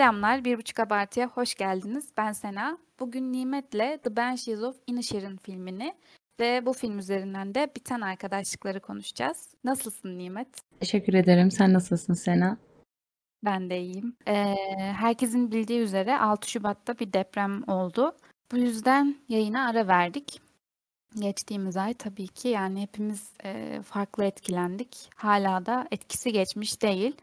Selamlar, Bir Buçuk Abartı'ya hoş geldiniz. Ben Sena. Bugün Nimet'le The Banshees of Inisherin filmini ve bu film üzerinden de biten arkadaşlıkları konuşacağız. Nasılsın Nimet? Teşekkür ederim. Sen nasılsın Sena? Ben de iyiyim. Ee, herkesin bildiği üzere 6 Şubat'ta bir deprem oldu. Bu yüzden yayına ara verdik. Geçtiğimiz ay tabii ki yani hepimiz e, farklı etkilendik. Hala da etkisi geçmiş değil.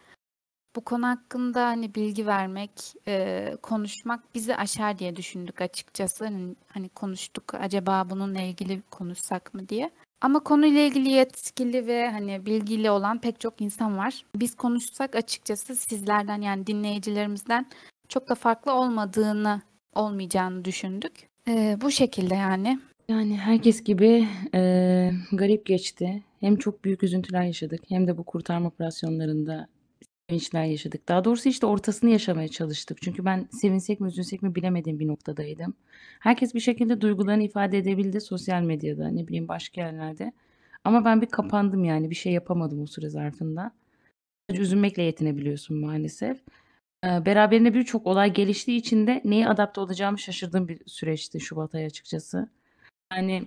Bu konu hakkında hani bilgi vermek, e, konuşmak bizi aşar diye düşündük açıkçası. Hani, hani konuştuk acaba bununla ilgili konuşsak mı diye. Ama konuyla ilgili yetkili ve hani bilgili olan pek çok insan var. Biz konuşsak açıkçası sizlerden yani dinleyicilerimizden çok da farklı olmadığını, olmayacağını düşündük. E, bu şekilde yani. Yani herkes gibi e, garip geçti. Hem çok büyük üzüntüler yaşadık hem de bu kurtarma operasyonlarında sevinçler yaşadık. Daha doğrusu işte ortasını yaşamaya çalıştık. Çünkü ben sevinsek mi üzülsek mi bilemediğim bir noktadaydım. Herkes bir şekilde duygularını ifade edebildi sosyal medyada ne bileyim başka yerlerde. Ama ben bir kapandım yani bir şey yapamadım o süre zarfında. Sadece üzülmekle yetinebiliyorsun maalesef. Ee, beraberinde birçok olay geliştiği için de neye adapte olacağımı şaşırdığım bir süreçti Şubat ayı açıkçası. Yani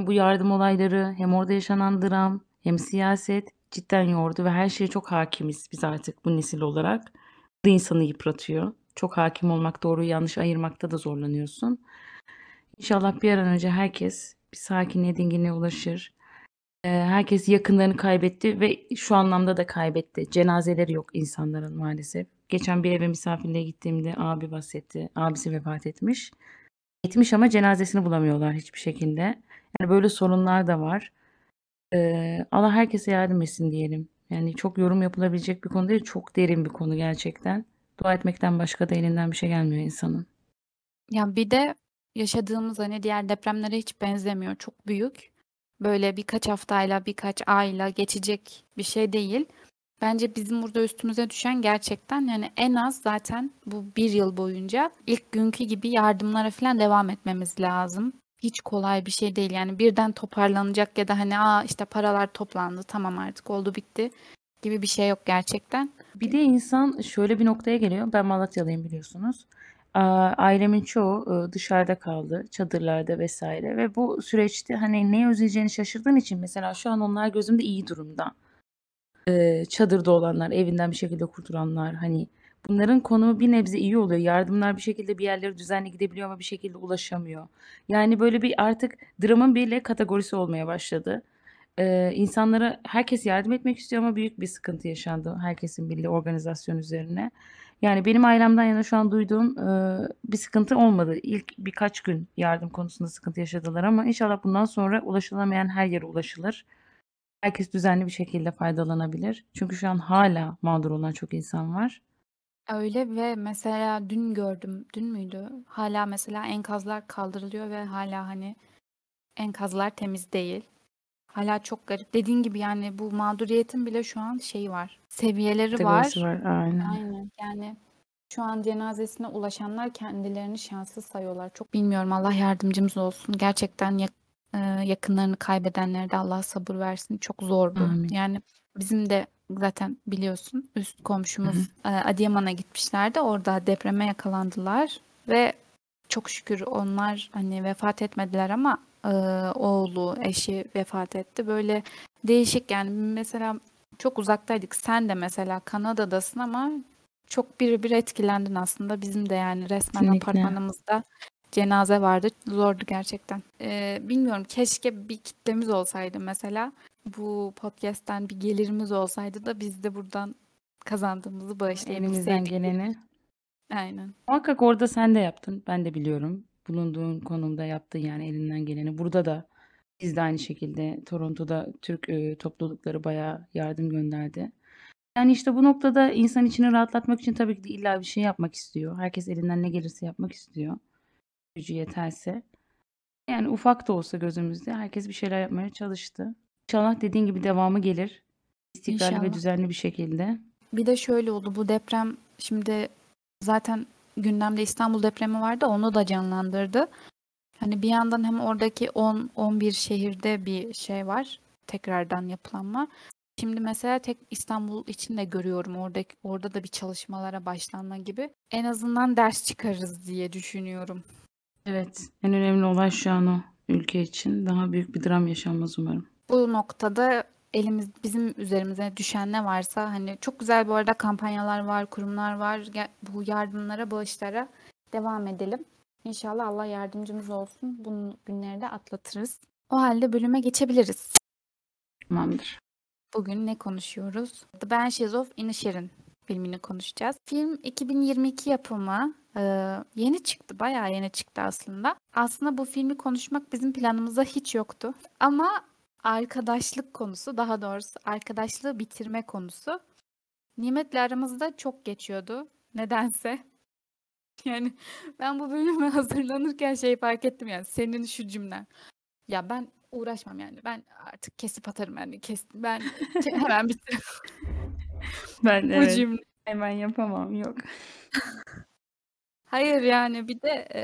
bu yardım olayları hem orada yaşanan dram hem siyaset cidden yordu ve her şeye çok hakimiz biz artık bu nesil olarak. Bu da insanı yıpratıyor. Çok hakim olmak, doğru yanlış ayırmakta da zorlanıyorsun. İnşallah bir an önce herkes bir sakinliğe, dinginliğe ulaşır. Ee, herkes yakınlarını kaybetti ve şu anlamda da kaybetti. Cenazeleri yok insanların maalesef. Geçen bir eve misafirliğe gittiğimde abi bahsetti. Abisi vefat etmiş. Etmiş ama cenazesini bulamıyorlar hiçbir şekilde. Yani böyle sorunlar da var. Ee, Allah herkese yardım etsin diyelim. Yani çok yorum yapılabilecek bir konu değil. Çok derin bir konu gerçekten. Dua etmekten başka da elinden bir şey gelmiyor insanın. Ya bir de yaşadığımız hani diğer depremlere hiç benzemiyor. Çok büyük. Böyle birkaç haftayla, birkaç ayla geçecek bir şey değil. Bence bizim burada üstümüze düşen gerçekten yani en az zaten bu bir yıl boyunca ilk günkü gibi yardımlara falan devam etmemiz lazım. Hiç kolay bir şey değil yani birden toparlanacak ya da hani aa işte paralar toplandı tamam artık oldu bitti gibi bir şey yok gerçekten. Bir de insan şöyle bir noktaya geliyor. Ben Malatyalıyım biliyorsunuz. Ailemin çoğu dışarıda kaldı, çadırlarda vesaire ve bu süreçte hani ne özleyeceğini şaşırdığın için mesela şu an onlar gözümde iyi durumda. Çadırda olanlar, evinden bir şekilde kurtulanlar hani bunların konumu bir nebze iyi oluyor. Yardımlar bir şekilde bir yerlere düzenli gidebiliyor ama bir şekilde ulaşamıyor. Yani böyle bir artık dramın bile kategorisi olmaya başladı. Ee, insanlara herkes yardım etmek istiyor ama büyük bir sıkıntı yaşandı herkesin bildiği organizasyon üzerine. Yani benim ailemden yana şu an duyduğum e, bir sıkıntı olmadı. İlk birkaç gün yardım konusunda sıkıntı yaşadılar ama inşallah bundan sonra ulaşılamayan her yere ulaşılır. Herkes düzenli bir şekilde faydalanabilir. Çünkü şu an hala mağdur olan çok insan var. Öyle ve mesela dün gördüm, dün müydü? Hala mesela enkazlar kaldırılıyor ve hala hani enkazlar temiz değil. Hala çok garip. Dediğin gibi yani bu mağduriyetin bile şu an şeyi var. Seviyeleri var. var. Aynen. Aynen. Yani şu an cenazesine ulaşanlar kendilerini şanssız sayıyorlar. Çok bilmiyorum. Allah yardımcımız olsun. Gerçekten yak- yakınlarını kaybedenlere de Allah sabır versin. Çok zor bu. Amin. Yani bizim de zaten biliyorsun üst Hı komşumuz hı. e, Adıyaman'a gitmişlerdi. Orada depreme yakalandılar ve çok şükür onlar hani vefat etmediler ama e, oğlu, eşi vefat etti. Böyle değişik yani mesela çok uzaktaydık. Sen de mesela Kanada'dasın ama çok birebir etkilendin aslında. Bizim de yani resmen Kesinlikle. apartmanımızda cenaze vardı. Zordu gerçekten. Ee, bilmiyorum keşke bir kitlemiz olsaydı mesela. Bu podcast'ten bir gelirimiz olsaydı da biz de buradan kazandığımızı Elimizden bağışlayabilseydik. geleni. Aynen. Muhakkak orada sen de yaptın. Ben de biliyorum. Bulunduğun konumda yaptın yani elinden geleni. Burada da biz de aynı şekilde Toronto'da Türk e, toplulukları bayağı yardım gönderdi. Yani işte bu noktada insan içini rahatlatmak için tabii ki de illa bir şey yapmak istiyor. Herkes elinden ne gelirse yapmak istiyor. Gücü yeterse. Yani ufak da olsa gözümüzde herkes bir şeyler yapmaya çalıştı. İnşallah dediğin gibi devamı gelir. İstikrarlı ve İnşallah. düzenli bir şekilde. Bir de şöyle oldu bu deprem şimdi zaten gündemde İstanbul depremi vardı onu da canlandırdı. Hani bir yandan hem oradaki 10-11 şehirde bir şey var tekrardan yapılanma. Şimdi mesela tek İstanbul için de görüyorum oradaki orada da bir çalışmalara başlanma gibi. En azından ders çıkarırız diye düşünüyorum. Evet, en önemli olay şu an o ülke için. Daha büyük bir dram yaşanmaz umarım. Bu noktada elimiz bizim üzerimize düşen ne varsa hani çok güzel bu arada kampanyalar var, kurumlar var. Bu yardımlara, bağışlara devam edelim. İnşallah Allah yardımcımız olsun. Bu günleri de atlatırız. O halde bölüme geçebiliriz. Tamamdır. Bugün ne konuşuyoruz? The Banshees of Inisherin filmini konuşacağız. Film 2022 yapımı. Ee, yeni çıktı. Bayağı yeni çıktı aslında. Aslında bu filmi konuşmak bizim planımızda hiç yoktu. Ama arkadaşlık konusu, daha doğrusu arkadaşlığı bitirme konusu Nimet'le aramızda çok geçiyordu. Nedense. Yani ben bu bölüme hazırlanırken şey fark ettim yani senin şu cümlen. Ya ben uğraşmam yani. Ben artık kesip atarım yani. Kes, ben hemen bitiririm Ben bu evet cümle. hemen yapamam yok. Hayır yani bir de e,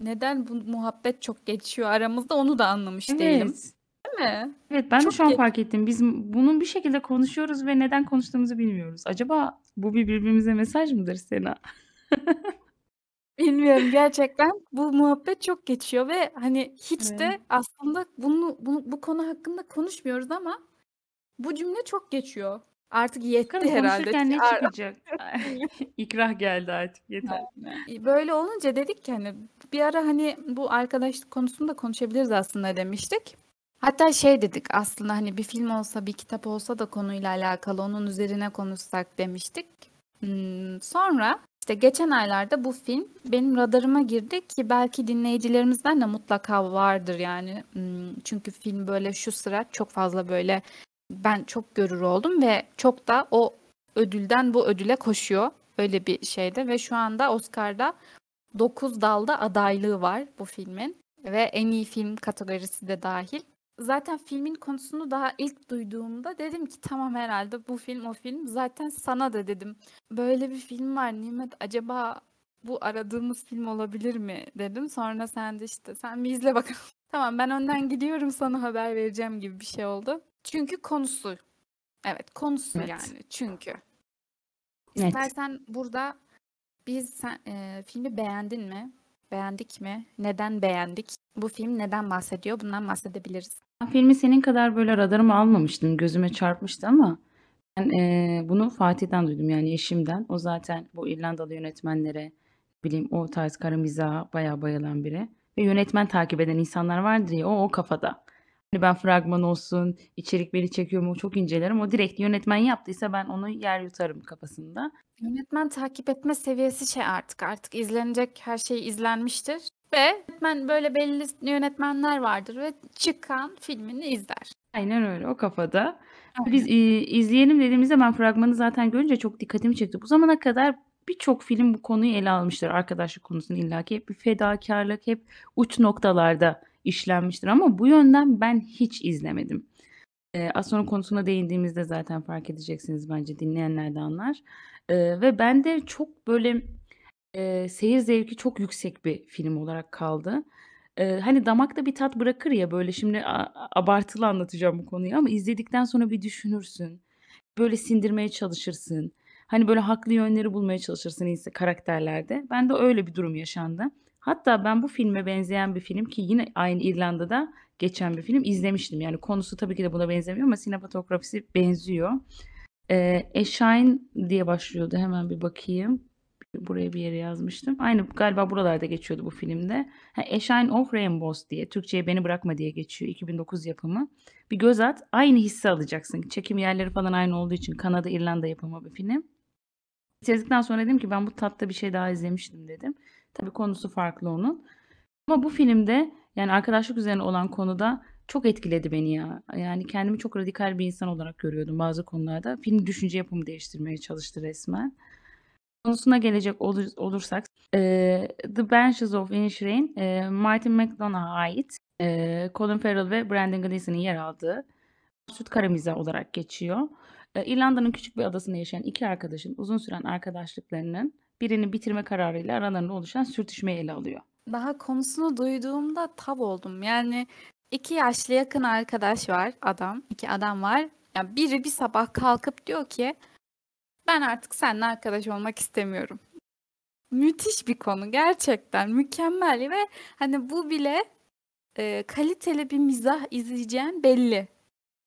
neden bu muhabbet çok geçiyor aramızda onu da anlamış değilim. Evet. Değil mi? Evet ben de Çok şu an geç. fark ettim. Biz bunun bir şekilde konuşuyoruz ve neden konuştuğumuzu bilmiyoruz. Acaba bu bir birbirimize mesaj mıdır Sena? Bilmiyorum gerçekten bu muhabbet çok geçiyor ve hani hiç Evet. de aslında bunu, bunu bu konu hakkında konuşmuyoruz ama bu cümle çok geçiyor. Artık yetti Bakalım herhalde. konuşurken ne Ar- çıkacak? İkrah geldi artık yeter. Böyle olunca dedik ki hani bir ara hani bu arkadaşlık konusunu da konuşabiliriz aslında demiştik. Hatta şey dedik aslında hani bir film olsa bir kitap olsa da konuyla alakalı onun üzerine konuşsak demiştik. Hmm, sonra işte geçen aylarda bu film benim radarıma girdi ki belki dinleyicilerimizden de mutlaka vardır yani. Hmm, çünkü film böyle şu sıra çok fazla böyle ben çok görür oldum ve çok da o ödülden bu ödüle koşuyor. Öyle bir şeyde ve şu anda Oscar'da 9 dalda adaylığı var bu filmin ve en iyi film kategorisi de dahil. Zaten filmin konusunu daha ilk duyduğumda dedim ki tamam herhalde bu film o film. Zaten sana da dedim böyle bir film var Nimet acaba bu aradığımız film olabilir mi dedim. Sonra sen de işte sen bir izle bakalım. Tamam ben önden gidiyorum sana haber vereceğim gibi bir şey oldu. Çünkü konusu. Evet konusu Evet. yani çünkü. Net. İstersen burada biz sen, e, filmi beğendin mi? Beğendik mi? Neden beğendik? Bu film neden bahsediyor? Bundan bahsedebiliriz. Ben filmi senin kadar böyle radarıma almamıştım. Gözüme çarpmıştı ama ben eee, bunu Fatih'ten duydum yani eşimden. O zaten bu İrlandalı yönetmenlere ne bileyim o tarz kara mizaha bayağı bayılan biri. Ve yönetmen takip eden insanlar vardır ya o o kafada. Hani ben fragman olsun, içerik beni çekiyor mu çok incelerim. O direkt yönetmen yaptıysa ben onu yer yutarım kafasında. Yönetmen takip etme seviyesi şey artık. Artık izlenecek her şey izlenmiştir. Ve yönetmen böyle belli yönetmenler vardır ve çıkan filmini izler. Aynen öyle o kafada. Aynen. Biz e, izleyelim dediğimizde ben fragmanı zaten görünce çok dikkatimi çekti. Bu zamana kadar birçok film bu konuyu ele almıştır. Arkadaşlık konusunu illaki hep bir fedakarlık, hep uç noktalarda işlenmiştir. Ama bu yönden ben hiç izlemedim. E, az sonra konusuna değindiğimizde zaten fark edeceksiniz bence dinleyenler de anlar. E, ve bende çok böyle e, seyir zevki çok yüksek bir film olarak kaldı. E, hani damakta bir tat bırakır ya böyle şimdi a- abartılı anlatacağım bu konuyu ama izledikten sonra bir düşünürsün. Böyle sindirmeye çalışırsın. Hani böyle haklı yönleri bulmaya çalışırsın karakterlerde. Ben de öyle bir durum yaşandı. Hatta ben bu filme benzeyen bir film ki yine aynı İrlanda'da geçen bir film izlemiştim. Yani konusu tabii ki de buna benzemiyor ama sinematografisi benziyor. Ee, A Shine diye başlıyordu. Hemen bir bakayım. Buraya bir yere yazmıştım. Aynı galiba buralarda geçiyordu bu filmde. Ha, A Shine of Rainbows diye. Türkçe'ye Beni Bırakma diye geçiyor. 2009 yapımı. Bir göz at. Aynı hissi alacaksın. Çekim yerleri falan aynı olduğu için Kanada, İrlanda yapımı bir film. Bitirdikten sonra dedim ki ben bu tatta bir şey daha izlemiştim dedim. Tabii konusu farklı onun. Ama bu filmde yani arkadaşlık üzerine olan konuda çok etkiledi beni ya. Yani kendimi çok radikal bir insan olarak görüyordum bazı konularda. Film düşünce yapımı değiştirmeye çalıştı resmen. Konusuna gelecek olur- olursak eee, The Banshees of Inisherin eee, Martin McDonagh'a ait eee, Colin Farrell ve Brendan Gleeson'ın yer aldığı absürt kara mizah olarak geçiyor. Eee, İrlanda'nın küçük bir adasında yaşayan iki arkadaşın uzun süren arkadaşlıklarının birini bitirme kararıyla aralarında oluşan sürtüşmeyi ele alıyor. Daha konusunu duyduğumda tav oldum. Yani iki yaşlı yakın arkadaş var adam. iki adam var. Ya biri bir sabah kalkıp diyor ki ben artık seninle arkadaş olmak istemiyorum. Müthiş bir konu gerçekten mükemmel ve hani bu bile e, kaliteli bir mizah izleyeceğin belli.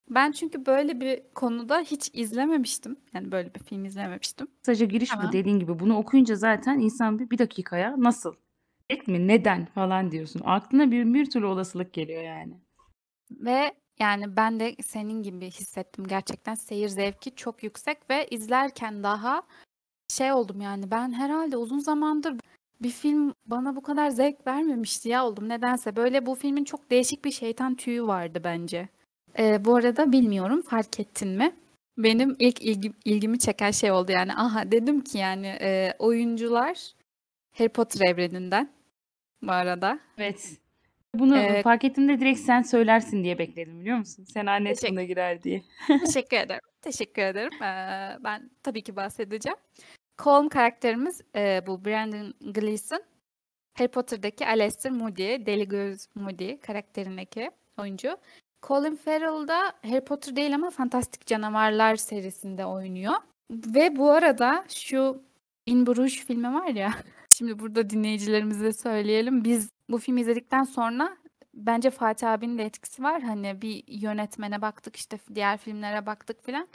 Ben çünkü böyle bir konuda hiç izlememiştim. Yani böyle bir film izlememiştim. Kısaca giriş bu Tamam. dediğin gibi. Bunu okuyunca zaten insan bir, bir dakikaya nasıl? Direkt mi? Neden? falan diyorsun. Aklına bir, bir türlü olasılık geliyor yani. Ve yani ben de senin gibi hissettim gerçekten seyir zevki çok yüksek ve izlerken daha şey oldum yani ben herhalde uzun zamandır bir film bana bu kadar zevk vermemişti ya oldum nedense böyle bu filmin çok değişik bir şeytan tüyü vardı bence. Ee, bu arada bilmiyorum fark ettin mi? Benim ilk ilgi- ilgimi çeken şey oldu yani aha dedim ki yani e, oyuncular Harry Potter evreninden bu arada. Evet. Bunu Ee, fark ettiğimde direkt sen söylersin diye bekledim biliyor musun? Net Teşekkür- buna girer diye. Teşekkür ederim. Teşekkür ederim. Ee, ben tabii ki bahsedeceğim. Colm karakterimiz e, bu Brandon Gleeson. Harry Potter'daki Aleister Moody, Deli Göz Moody karakterindeki oyuncu. Colin Farrell da Harry Potter değil ama Fantastik Canavarlar serisinde oynuyor. Ve bu arada şu In Bruges filmi var ya. Şimdi burada dinleyicilerimize söyleyelim. Biz bu filmi izledikten sonra bence Fatih abinin de etkisi var. Hani bir yönetmene baktık işte diğer filmlere baktık filan.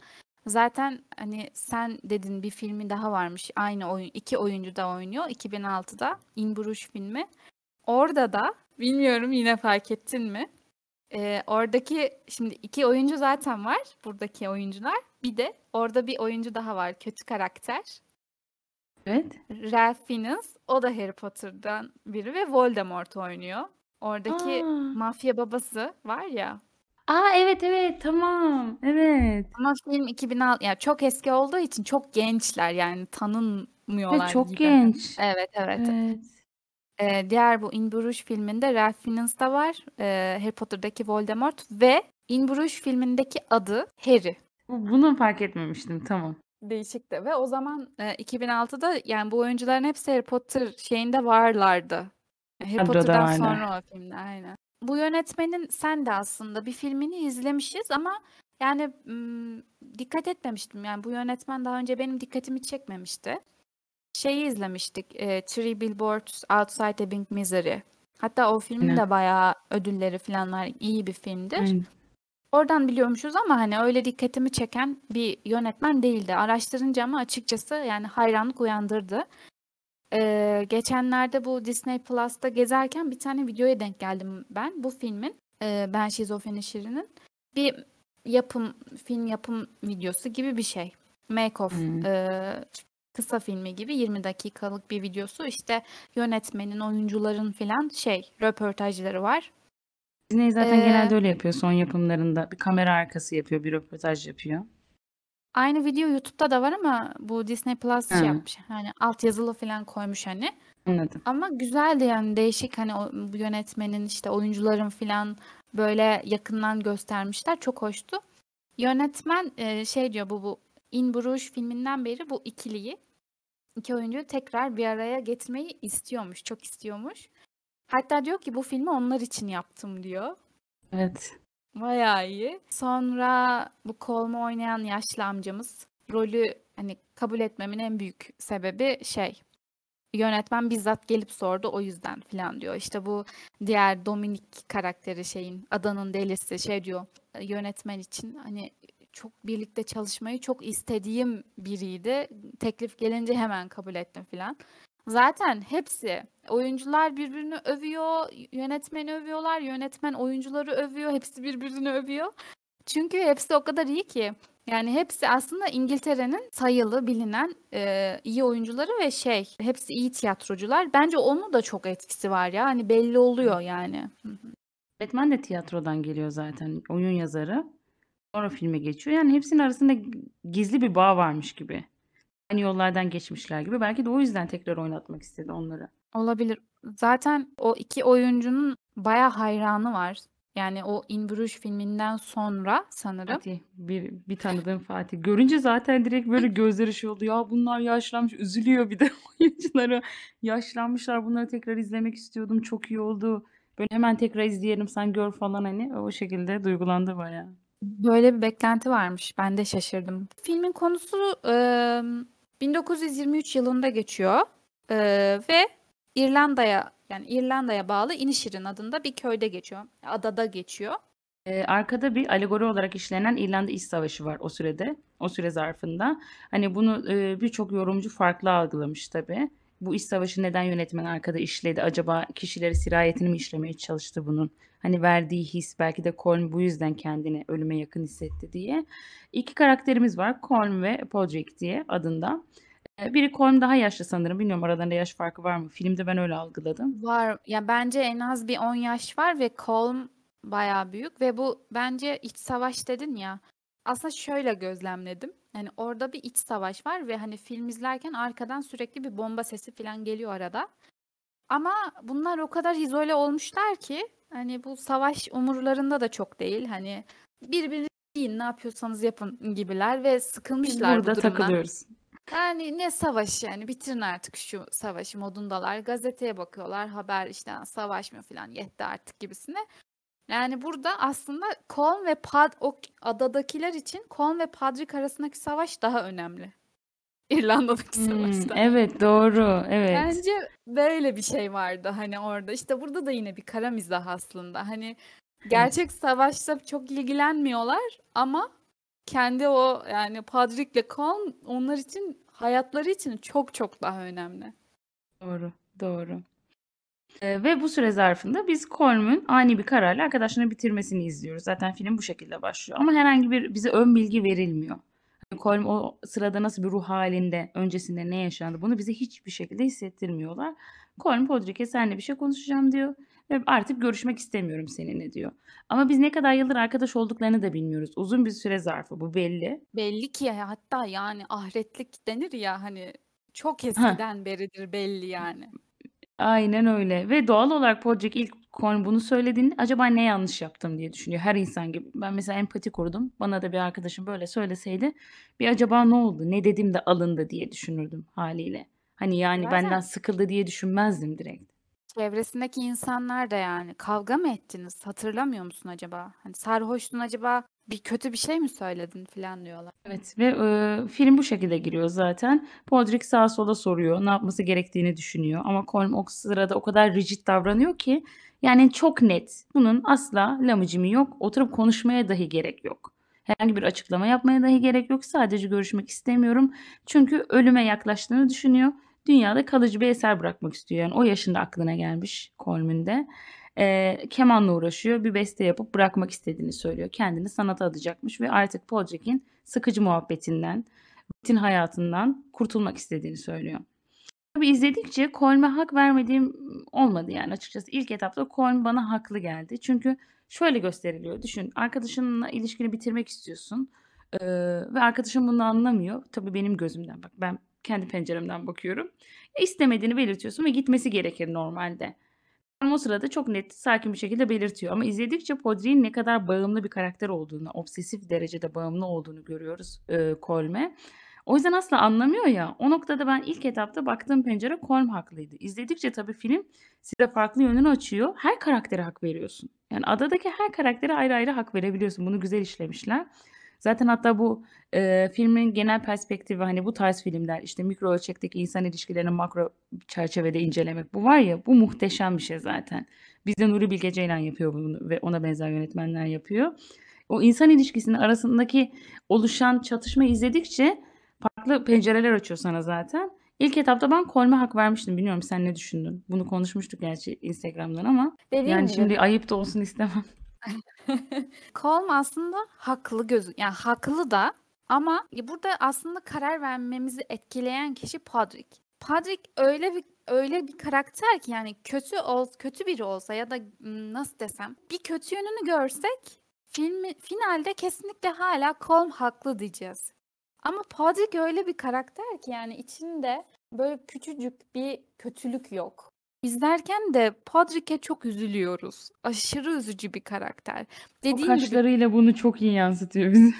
Zaten hani sen dedin bir filmi daha varmış. Aynı oyun iki oyuncu da oynuyor 2006'da In Bruges filmi. Orada da bilmiyorum yine fark ettin mi? Ee, oradaki şimdi iki oyuncu zaten var buradaki oyuncular. Bir de orada bir oyuncu daha var kötü karakter. Evet. Ralph Fiennes o da Harry Potter'dan biri ve Voldemort oynuyor. Oradaki Aa. mafya babası var ya. Aa evet evet tamam. Evet. Ama film 2006 yani çok eski olduğu için çok gençler yani tanınmıyorlar Ve çok gibi. genç. Evet evet. Evet. Ee, diğer bu In Bruges filminde Ralph Fiennes de var. Ee, Harry Potter'daki Voldemort ve In Bruges filmindeki adı Harry. Bu- Bunu fark etmemiştim. Tamam. Değişikti ve o zaman e, 2006'da yani bu oyuncuların hepsi Harry Potter şeyinde varlardı. Harry Kadroda Potter'dan varlar. sonra o filmde aynen. Bu yönetmenin sen de aslında bir filmini izlemişiz ama yani mm, dikkat etmemiştim. Yani bu yönetmen daha önce benim dikkatimi çekmemişti. Şeyi izlemiştik. E, Three Billboards Outside Ebbing, Missouri. Hatta o filmin Aynen. de bayağı ödülleri falan var. İyi bir filmdir. Aynen. Oradan biliyormuşuz ama hani öyle dikkatimi çeken bir yönetmen değildi. Araştırınca ama açıkçası yani hayranlık uyandırdı. Ee, geçenlerde bu Disney Plus'ta gezerken bir tane videoya denk geldim ben. Bu filmin e, Ben Şizofreni Şirin'in bir yapım, film yapım videosu gibi bir şey. Make of Hmm. e, kısa filmi gibi 20 dakikalık bir videosu. İşte yönetmenin, oyuncuların filan şey röportajları var. Disney zaten Ee, genelde öyle yapıyor son yapımlarında. Bir kamera arkası yapıyor, bir röportaj yapıyor. Aynı video YouTube'da da var ama bu Disney Plus şey yapmış. Hani altyazılı falan koymuş hani. Anladım. Ama güzeldi yani değişik hani o, yönetmenin işte oyuncuların falan böyle yakından göstermişler. Çok hoştu. Yönetmen e, şey diyor bu bu In Bruges filminden beri bu ikiliyi iki oyuncuyu tekrar bir araya getirmeyi istiyormuş. Çok istiyormuş. Hatta diyor ki bu filmi onlar için yaptım diyor. Evet. Bayağı iyi. Sonra bu Colm'u oynayan yaşlı amcamız rolü hani kabul etmemin en büyük sebebi şey yönetmen bizzat gelip sordu o yüzden falan diyor. İşte bu diğer Dominik karakteri şeyin adanın delisi şey diyor yönetmen için hani çok birlikte çalışmayı çok istediğim biriydi. Teklif gelince hemen kabul ettim falan. Zaten hepsi oyuncular birbirini övüyor, yönetmeni övüyorlar, yönetmen oyuncuları övüyor, hepsi birbirini övüyor. Çünkü hepsi o kadar iyi ki. Yani hepsi aslında İngiltere'nin sayılı, bilinen e, iyi oyuncuları ve şey, hepsi iyi tiyatrocular. Bence onun da çok etkisi var ya. Hani belli oluyor yani. Batman de tiyatrodan geliyor zaten. Oyun yazarı. Sonra filme geçiyor. Yani hepsinin arasında gizli bir bağ varmış gibi. Aynı yollardan geçmişler gibi. Belki de o yüzden tekrar oynatmak istedi onları. Olabilir. Zaten o iki oyuncunun bayağı hayranı var. Yani o In Bruges filminden sonra sanırım. Fatih, bir, bir tanıdığım Fatih. Görünce zaten direkt böyle gözleri şey oldu. Ya bunlar yaşlanmış. Üzülüyor bir de oyuncuları. Yaşlanmışlar. Bunları tekrar izlemek istiyordum. Çok iyi oldu. Böyle hemen tekrar izleyelim sen gör falan hani. O şekilde duygulandı bayağı. Böyle bir beklenti varmış. Ben de şaşırdım. Filmin konusu emm, 1923 yılında geçiyor. Eee, ve İrlanda'ya yani İrlanda'ya bağlı Inisherin adında bir köyde geçiyor. Adada geçiyor. Eee, arkada bir alegori olarak işlenen İrlanda İç Savaşı var o sürede, o süre zarfında. Hani bunu eee, birçok yorumcu farklı algılamış tabii. Bu iç savaşı neden yönetmen arkada işledi? Acaba kişileri sirayetini mi işlemeye çalıştı bunun? Hani verdiği his belki de Colm bu yüzden kendini ölüme yakın hissetti diye. İki karakterimiz var. Colm ve Podrick diye adında. Eee, biri Colm daha yaşlı sanırım. Bilmiyorum aralarında yaş farkı var mı? Filmde ben öyle algıladım. Var. Ya bence en az bir 10 yaş var ve Colm bayağı büyük ve bu bence iç savaş dedin ya. Aslında şöyle gözlemledim. Yani orada bir iç savaş var ve hani film izlerken arkadan sürekli bir bomba sesi falan geliyor arada. Ama bunlar o kadar izole olmuşlar ki hani bu savaş umurlarında da çok değil. Hani birbirinizi yiyin, ne yapıyorsanız yapın gibiler ve Biz sıkılmışlar bu burada durumdan. takılıyoruz. Yani ne savaşı yani bitirin artık şu savaşı modundalar. Gazeteye bakıyorlar haber işte "Ha, savaş mı falan yetti artık gibisine. Yani burada aslında Colm ve Pad o adadakiler için Colm ve Padrick arasındaki savaş daha önemli. İrlanda'daki Hmm, savaşta. evet doğru, evet. Bence böyle bir şey vardı hani orada. İşte burada da yine bir kara mizah aslında. Hani gerçek savaşta çok ilgilenmiyorlar ama kendi o yani Padrick'le Colm onlar için hayatları için çok çok daha önemli. Doğru, doğru. Eee, ve bu süre zarfında biz Colm'un ani bir kararla arkadaşlarını bitirmesini izliyoruz. Zaten film bu şekilde başlıyor. Ama herhangi bir bize ön bilgi verilmiyor. Hani Colm o sırada nasıl bir ruh halinde, öncesinde ne yaşandı bunu bize hiçbir şekilde hissettirmiyorlar. Colm Podrick'e seninle bir şey konuşacağım diyor ve artık görüşmek istemiyorum seninle diyor. Ama biz ne kadar yıldır arkadaş olduklarını da bilmiyoruz. Uzun bir süre zarfı bu belli. Belli ki hatta yani ahretlik denir ya hani çok eskiden beridir belli yani. Aynen öyle ve doğal olarak Podrick ilk Colm bunu söylediğinde acaba ne yanlış yaptım diye düşünüyor her insan gibi. Ben mesela empati kurdum. Bana da bir arkadaşım böyle söyleseydi bir acaba ne oldu? Ne dedim de alındı diye düşünürdüm haliyle. Hani yani Zaten benden sıkıldı diye düşünmezdim direkt. Çevresindeki insanlar da yani kavga mı ettiniz? Hatırlamıyor musun acaba? Hani sarhoştun acaba bir kötü bir şey mi söyledin falan diyorlar. Evet ve eee, film bu şekilde giriyor zaten. Podrick sağa sola soruyor, ne yapması gerektiğini düşünüyor. Ama Colm o sırada o kadar rigid davranıyor ki yani çok net. Bunun asla lamıcımı yok. Oturup konuşmaya dahi gerek yok. Herhangi bir açıklama yapmaya dahi gerek yok. Sadece görüşmek istemiyorum. Çünkü ölüme yaklaştığını düşünüyor. Dünyada kalıcı bir eser bırakmak istiyor. Yani o yaşında aklına gelmiş Colm'ün de. Eee, kemanla uğraşıyor. Bir beste yapıp bırakmak istediğini söylüyor. Kendini sanata adayacakmış ve artık Podrick'in sıkıcı muhabbetinden, rutin hayatından kurtulmak istediğini söylüyor. Tabii izledikçe Colm'e hak vermediğim olmadı yani açıkçası. İlk etapta Colm bana haklı geldi. Çünkü şöyle gösteriliyor. Düşün, arkadaşınla ilişkini bitirmek istiyorsun eee, ve arkadaşın bunu anlamıyor. Tabii benim gözümden bak, ben kendi penceremden bakıyorum. E, istemediğini belirtiyorsun ve gitmesi gerekir normalde. Ama o sırada çok net, sakin bir şekilde belirtiyor. Ama izledikçe Podrick'in ne kadar bağımlı bir karakter olduğunu, obsesif derecede bağımlı olduğunu görüyoruz eee, Colm'e. O yüzden asla anlamıyor ya. O noktada ben ilk etapta baktığım pencere Colm haklıydı. İzledikçe tabii film size farklı yönünü açıyor. Her karaktere hak veriyorsun. Yani adadaki her karaktere ayrı ayrı hak verebiliyorsun. Bunu güzel işlemişler. Zaten hatta bu eee, filmin genel perspektifi hani bu tarz filmler işte mikro ölçekteki insan ilişkilerini makro çerçevede incelemek bu var ya bu muhteşem bir şey zaten. Bizde Nuri Bilge Ceylan yapıyor bunu ve ona benzer yönetmenler yapıyor. O insan ilişkisinin arasındaki oluşan çatışmayı izledikçe farklı pencereler açıyor sana zaten. İlk etapta ben Colm'e hak vermiştim. Bilmiyorum sen ne düşündün? Bunu konuşmuştuk gerçi Instagram'dan ama Dediğim yani gibi şimdi ayıp da olsun istemem. Colm aslında haklı gözü yani haklı da ama burada aslında karar vermemizi etkileyen kişi Podrick. Podrick öyle bir öyle bir karakter ki yani kötü ol kötü biri olsa ya da nasıl desem bir kötü yönünü görsek filmi finalde kesinlikle hala Colm haklı diyeceğiz. Ama Podrick öyle bir karakter ki yani içinde böyle küçücük bir kötülük yok. İzlerken de Podrick'e çok üzülüyoruz. Aşırı üzücü bir karakter. O Dediğin gibi kaşlarıyla bunu çok iyi yansıtıyor bize.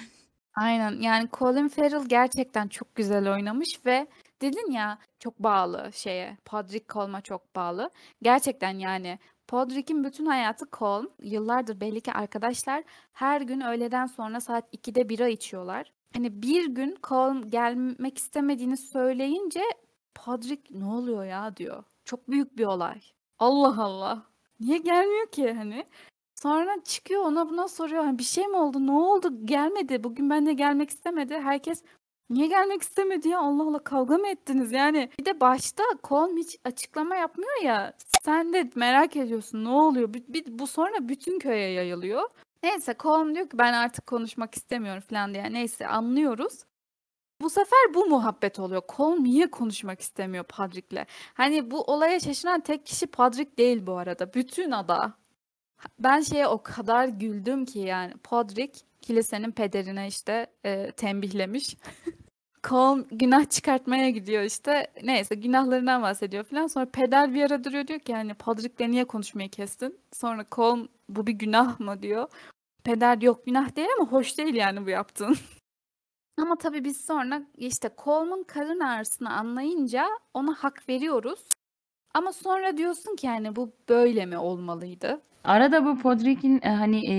Aynen yani Colin Farrell gerçekten çok güzel oynamış ve dedin ya çok bağlı şeye Podrick Colm'a çok bağlı. Gerçekten yani Podrick'in bütün hayatı Colm. Yıllardır belli ki arkadaşlar. Her gün öğleden sonra saat 2'de bira içiyorlar. Hani bir gün Colm gelmek istemediğini söyleyince Podrick ne oluyor ya diyor. Çok büyük bir olay. Allah Allah. Niye gelmiyor ki hani? Sonra çıkıyor ona buna soruyor. Hani bir şey mi oldu? Ne oldu? Gelmedi. Bugün ben de gelmek istemedi. Herkes niye gelmek istemedi ya? Allah Allah kavga mı ettiniz? Yani bir de başta Colm hiç açıklama yapmıyor ya. Sen de merak ediyorsun ne oluyor? Bir, bir- bu sonra bütün köye yayılıyor. Neyse Colm diyor ki ben artık konuşmak istemiyorum falan diye. Neyse anlıyoruz. Bu sefer bu muhabbet oluyor. Colm niye konuşmak istemiyor Podrick'le? Hani bu olaya şaşıran tek kişi Podrick değil bu arada. Bütün ada. Ben şeye o kadar güldüm ki yani Podrick kilisenin pederine işte e, tembihlemiş. Colm günah çıkartmaya gidiyor işte. Neyse günahlarından bahsediyor falan. Sonra peder bir ara duruyor diyor ki yani Podrick'le niye konuşmayı kestin? Sonra Colm bu bir günah mı diyor. Peder yok günah değil ama hoş değil yani bu yaptığın. Ama tabii biz sonra işte Colm'un karın ağrısını anlayınca ona hak veriyoruz. Ama sonra diyorsun ki yani bu böyle mi olmalıydı? Arada bu Podrick'in e, hani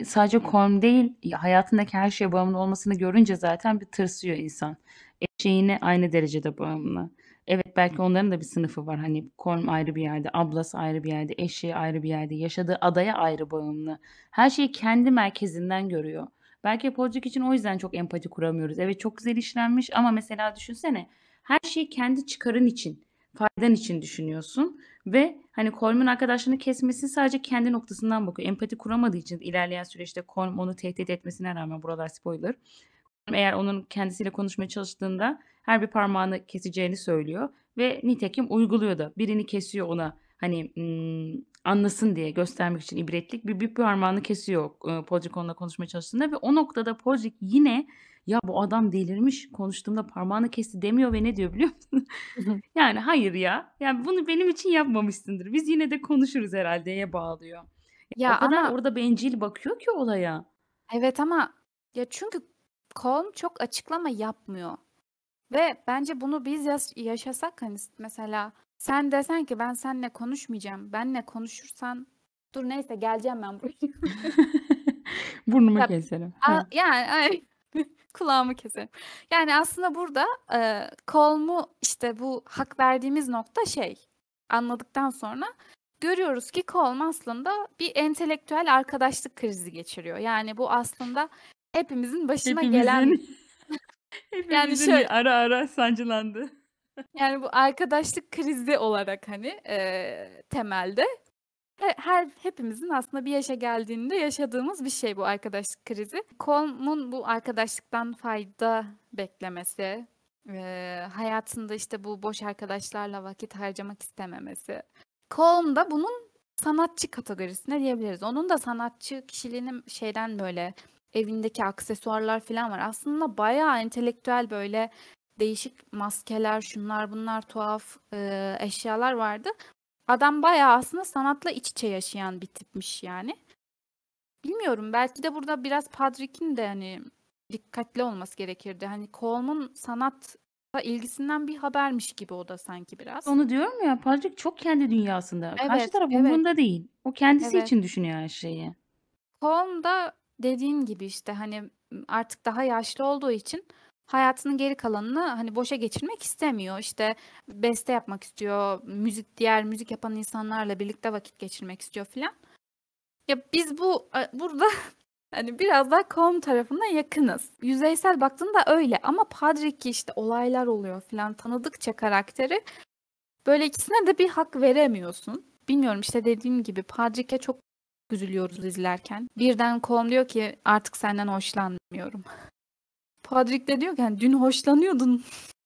e, sadece Colm değil ya hayatındaki her şeye bağımlı olmasını görünce zaten bir tırsıyor insan. Eşeğine aynı derecede bağımlı. Evet belki onların da bir sınıfı var. Hani Colm ayrı bir yerde, ablası ayrı bir yerde, eşeği ayrı bir yerde, yaşadığı adaya ayrı bağımlı. Her şeyi kendi merkezinden görüyor. Belki Podrick için o yüzden çok empati kuramıyoruz. Evet çok güzel işlenmiş ama mesela düşünsene her şeyi kendi çıkarın için, faydan için düşünüyorsun. Ve hani Colm'un arkadaşlarını kesmesi sadece kendi noktasından bakıyor. Empati kuramadığı için ilerleyen süreçte Colm onu tehdit etmesine rağmen buralar spoiler. Eğer onun kendisiyle konuşmaya çalıştığında her bir parmağını keseceğini söylüyor. Ve nitekim uyguluyor da. Birini kesiyor ona hani anlasın diye göstermek için ibretlik bir, bir parmağını kesiyor e, Podrick onunla konuşmaya çalıştığında. Ve o noktada Podrick yine ya bu adam delirmiş konuştuğumda parmağını kesti demiyor ve ne diyor biliyor musun? Yani hayır ya. Yani bunu benim için yapmamışsındır. Biz yine de konuşuruz herhaldeye bağlıyor. Ya o kadar ama orada bencil bakıyor ki olaya. evet ama ya çünkü Colm çok açıklama yapmıyor. Ve bence bunu biz yaşasak hani mesela sen desen ki ben seninle konuşmayacağım. Benle konuşursan dur neyse geleceğim ben buraya. Burnumu Ya, keserim. a- Ha. yani ay, kulağımı keserim. Yani aslında burada e, Colm'u işte bu hak verdiğimiz nokta şey anladıktan sonra görüyoruz ki Colm aslında bir entelektüel arkadaşlık krizi geçiriyor. Yani bu aslında hepimizin başına gelen Hepimizin yani hepimizin şöyle ara ara sancılandı. Yani bu arkadaşlık krizi olarak hani e, temelde He- her hepimizin aslında bir yaşa geldiğinde yaşadığımız bir şey bu arkadaşlık krizi. Colm'un bu arkadaşlıktan fayda beklemesi, eee, hayatında işte bu boş arkadaşlarla vakit harcamak istememesi. Colm da bunun sanatçı kategorisine diyebiliriz. Onun da sanatçı kişiliğinin şeyden böyle evindeki aksesuarlar falan var. Aslında bayağı entelektüel böyle değişik maskeler, şunlar bunlar tuhaf eee, eşyalar vardı. Adam bayağı aslında sanatla iç içe yaşayan bir tipmiş yani. Bilmiyorum belki de burada biraz Padrick'in de hani dikkatli olması gerekirdi. Hani Colm'un sanatla ilgisinden bir habermiş gibi o da sanki biraz. Onu diyorum ya Patrick çok kendi dünyasında. Karşı Evet, taraf evet, umurunda değil. O kendisi evet. için düşünüyor her şeyi. Colm da dediğin gibi işte hani artık daha yaşlı olduğu için hayatının geri kalanını hani boşa geçirmek istemiyor. İşte beste yapmak istiyor, müzik diğer müzik yapan insanlarla birlikte vakit geçirmek istiyor filan. Ya biz bu burada hani biraz daha Colm tarafına yakınız. Yüzeysel baktığında öyle ama Padrick işte olaylar oluyor filan tanıdıkça karakteri böyle ikisine de bir hak veremiyorsun. Bilmiyorum işte dediğim gibi Padrick'e çok üzülüyoruz izlerken. Birden Colm diyor ki artık senden hoşlanmıyorum. Padrick de diyor ki hani dün hoşlanıyordun.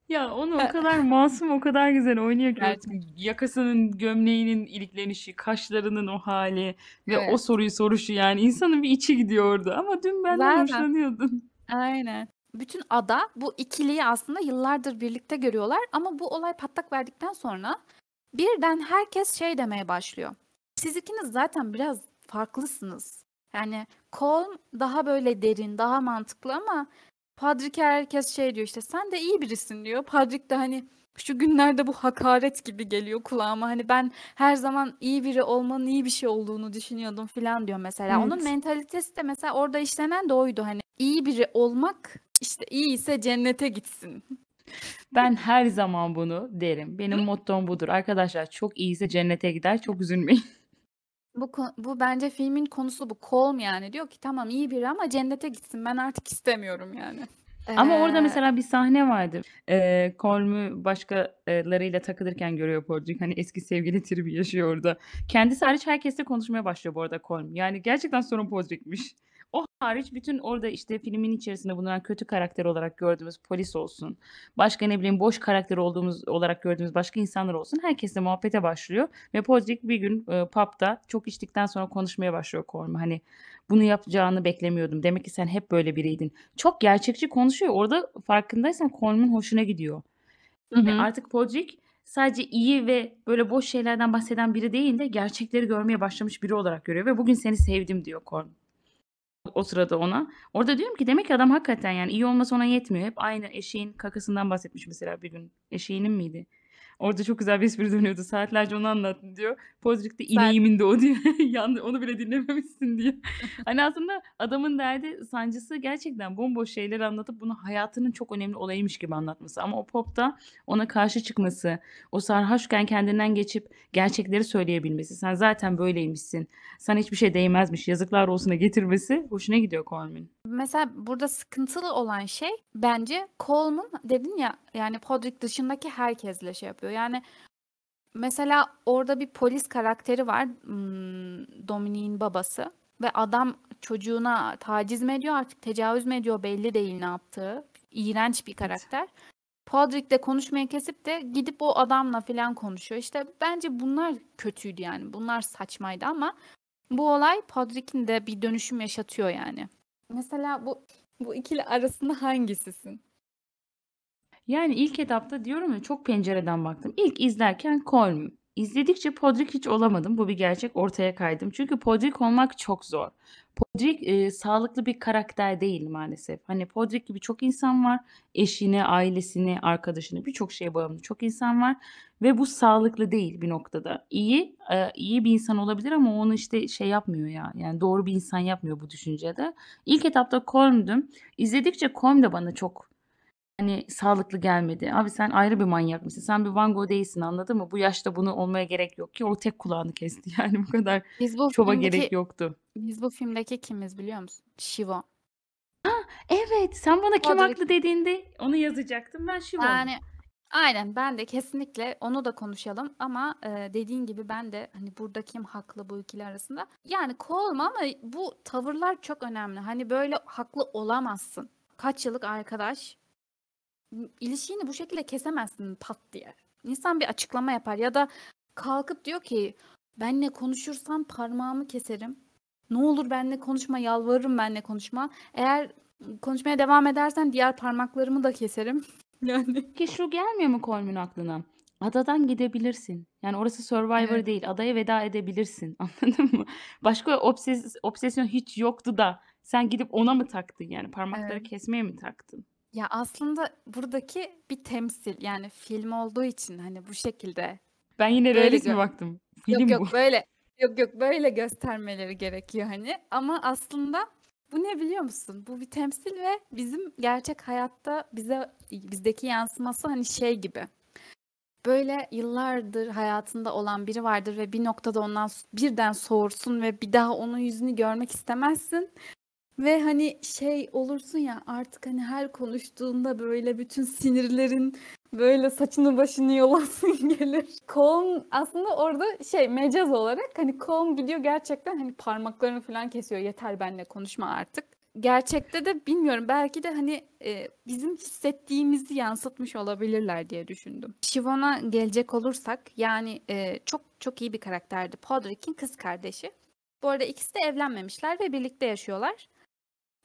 Ya onu o kadar masum, o kadar güzel oynuyor ki o Gerçekten. yakasının, gömleğinin iliklenişi, kaşlarının o hali ve o Evet. soruyu soruşu yani insanın bir içi gidiyor orada. Ama dün benden Zaten. hoşlanıyordun. Aynen. Bütün ada bu ikiliyi aslında yıllardır birlikte görüyorlar ama bu olay patlak verdikten sonra birden herkes şey demeye başlıyor. Siz ikiniz zaten biraz farklısınız. Yani Colm daha böyle derin, daha mantıklı ama Padrick'e herkes şey diyor işte sen de iyi birisin diyor. Padrick de hani Şu günlerde bu hakaret gibi geliyor kulağıma. Hani ben her zaman iyi biri olmanın iyi bir şey olduğunu düşünüyordum falan diyor mesela. Onun Evet. mentalitesi de mesela orada işlenen de oydu. Hani iyi biri olmak işte iyi ise cennete gitsin. Ben her zaman bunu derim. Benim mottom budur. Arkadaşlar çok iyiyse cennete gider. Çok üzülmeyin. Bu ko- bu bence filmin konusu bu. Colm yani diyor ki tamam iyi biri ama cennete gitsin. Ben artık istemiyorum yani. Ama orada Ee, mesela bir sahne vardı. Eee Colm'u başkalarıyla takılırken görüyor Podrick. Hani eski sevgili tribi yaşıyor orada. Kendisi hariç herkesle konuşmaya başlıyor bu arada Colm. Yani gerçekten sorun Podrick'miş. O hariç bütün orada işte filmin içerisinde bulunan kötü karakter olarak gördüğümüz polis olsun. Başka ne bileyim boş karakter olduğumuz olarak gördüğümüz başka insanlar olsun. Herkesle muhabbete başlıyor. Ve Podrick bir gün e, pub'da çok içtikten sonra konuşmaya başlıyor Colm'a. Hani bunu yapacağını beklemiyordum. Demek ki sen hep böyle biriydin. Çok gerçekçi konuşuyor. Orada farkındaysan Colm'un hoşuna gidiyor. Hı Ve hı. artık Podrick sadece iyi ve böyle boş şeylerden bahseden biri değil de gerçekleri görmeye başlamış biri olarak görüyor ve bugün seni sevdim diyor Colm. O sırada ona. Orada diyorum ki demek ki adam hakikaten yani iyi olması ona yetmiyor. Hep aynı eşeğin kakasından bahsetmiş mesela bir gün. Eşeğinin miydi? Orada çok güzel bir espri dönüyordu. Saatlerce onu anlattın diyor. Zaten ineğimin de o diyor. Yandı, onu bile dinlememişsin diyor. Hani aslında adamın derdi, sancısı gerçekten bomboş şeyleri anlatıp bunu hayatının çok önemli olayıymış gibi anlatması. Ama o popta ona karşı çıkması, o sarhoşken kendinden geçip gerçekleri söyleyebilmesi. Sen zaten böyleymişsin. Sana hiçbir şey değmezmiş. Yazıklar olsuna getirmesi hoşuna gidiyor Colm'un. Mesela burada sıkıntılı olan şey bence Colm'un dedin ya yani Podrick dışındaki herkesle şey yapıyor. Yani mesela orada bir polis karakteri var hmm, Dominic'in babası ve adam çocuğuna taciz mi ediyor artık tecavüz mü ediyor belli değil ne yaptığı. İğrenç bir Evet. karakter. Podrick de konuşmayı kesip de gidip o adamla falan konuşuyor. İşte bence bunlar kötüydü yani. Bunlar saçmaydı ama bu olay Podrick'in de bir dönüşüm yaşatıyor yani. Mesela bu bu ikili arasında hangisisin? Yani ilk etapta diyorum ya çok pencereden baktım. İlk izlerken Colm. İzledikçe Podrick hiç olamadım. Bu bir gerçek. Ortaya kaydım. Çünkü Podrick olmak çok zor. Podrick e, sağlıklı bir karakter değil maalesef. Hani Podrick gibi çok insan var. Eşine, ailesine, arkadaşına birçok şeye bağımlı çok insan var. Ve bu sağlıklı değil bir noktada. İyi, e, iyi bir insan olabilir ama onu işte şey yapmıyor ya. Yani doğru bir insan yapmıyor bu düşüncede. İlk etapta Colm'dum. İzledikçe Colm de bana çok Hani sağlıklı gelmedi. Abi sen ayrı bir manyak mısın? Sen bir Van Gogh değilsin anladın mı? Bu yaşta bunu olmaya gerek yok ki. O tek kulağını kesti yani bu kadar Biz bu filmdeki gerek yoktu. biz bu filmdeki kimiz biliyor musun? Shivo. Evet sen bana kim Podrick. haklı dediğinde onu yazacaktım. Ben Şivon. Yani aynen ben de kesinlikle onu da konuşalım ama e, dediğin gibi ben de hani burada kim haklı bu ikili arasında. Yani kovulma ama bu tavırlar çok önemli. Hani böyle haklı olamazsın. Kaç yıllık arkadaş ilişkini bu şekilde kesemezsin pat diye. İnsan bir açıklama yapar ya da kalkıp diyor ki benle konuşursan parmağımı keserim. Ne olur benle konuşma yalvarırım benle konuşma. Eğer konuşmaya devam edersen diğer parmaklarımı da keserim. Yani Ki şu gelmiyor mu Colm'un aklına? Adadan gidebilirsin. Yani orası Survivor evet. değil. Adaya veda edebilirsin. Anladın mı? Başka obses obsesyon hiç yoktu da sen gidip ona mı taktın? Yani parmakları Evet. kesmeye mi taktın? Ya aslında buradaki bir temsil yani film olduğu için hani bu şekilde Ben yine böyle realist mi baktım? yok Film bu. yok böyle yok yok böyle göstermeleri gerekiyor hani ama aslında bu ne biliyor musun? Bu bir temsil ve bizim gerçek hayatta bize bizdeki yansıması hani şey gibi. Böyle yıllardır hayatında olan biri vardır ve bir noktada ondan s- birden soğursun ve bir daha onun yüzünü görmek istemezsin. Ve hani şey olursun ya artık hani her konuştuğunda böyle bütün sinirlerin böyle saçını başını yolasın gelir. Kolum aslında orada şey mecaz olarak hani kolum gidiyor gerçekten hani parmaklarını falan kesiyor. Yeter benimle konuşma artık. Gerçekte de bilmiyorum belki de hani e, bizim hissettiğimizi yansıtmış olabilirler diye düşündüm. Shivon'a gelecek olursak yani e, çok çok iyi bir karakterdi. Podrick'in kız kardeşi. Bu arada ikisi de evlenmemişler ve birlikte yaşıyorlar.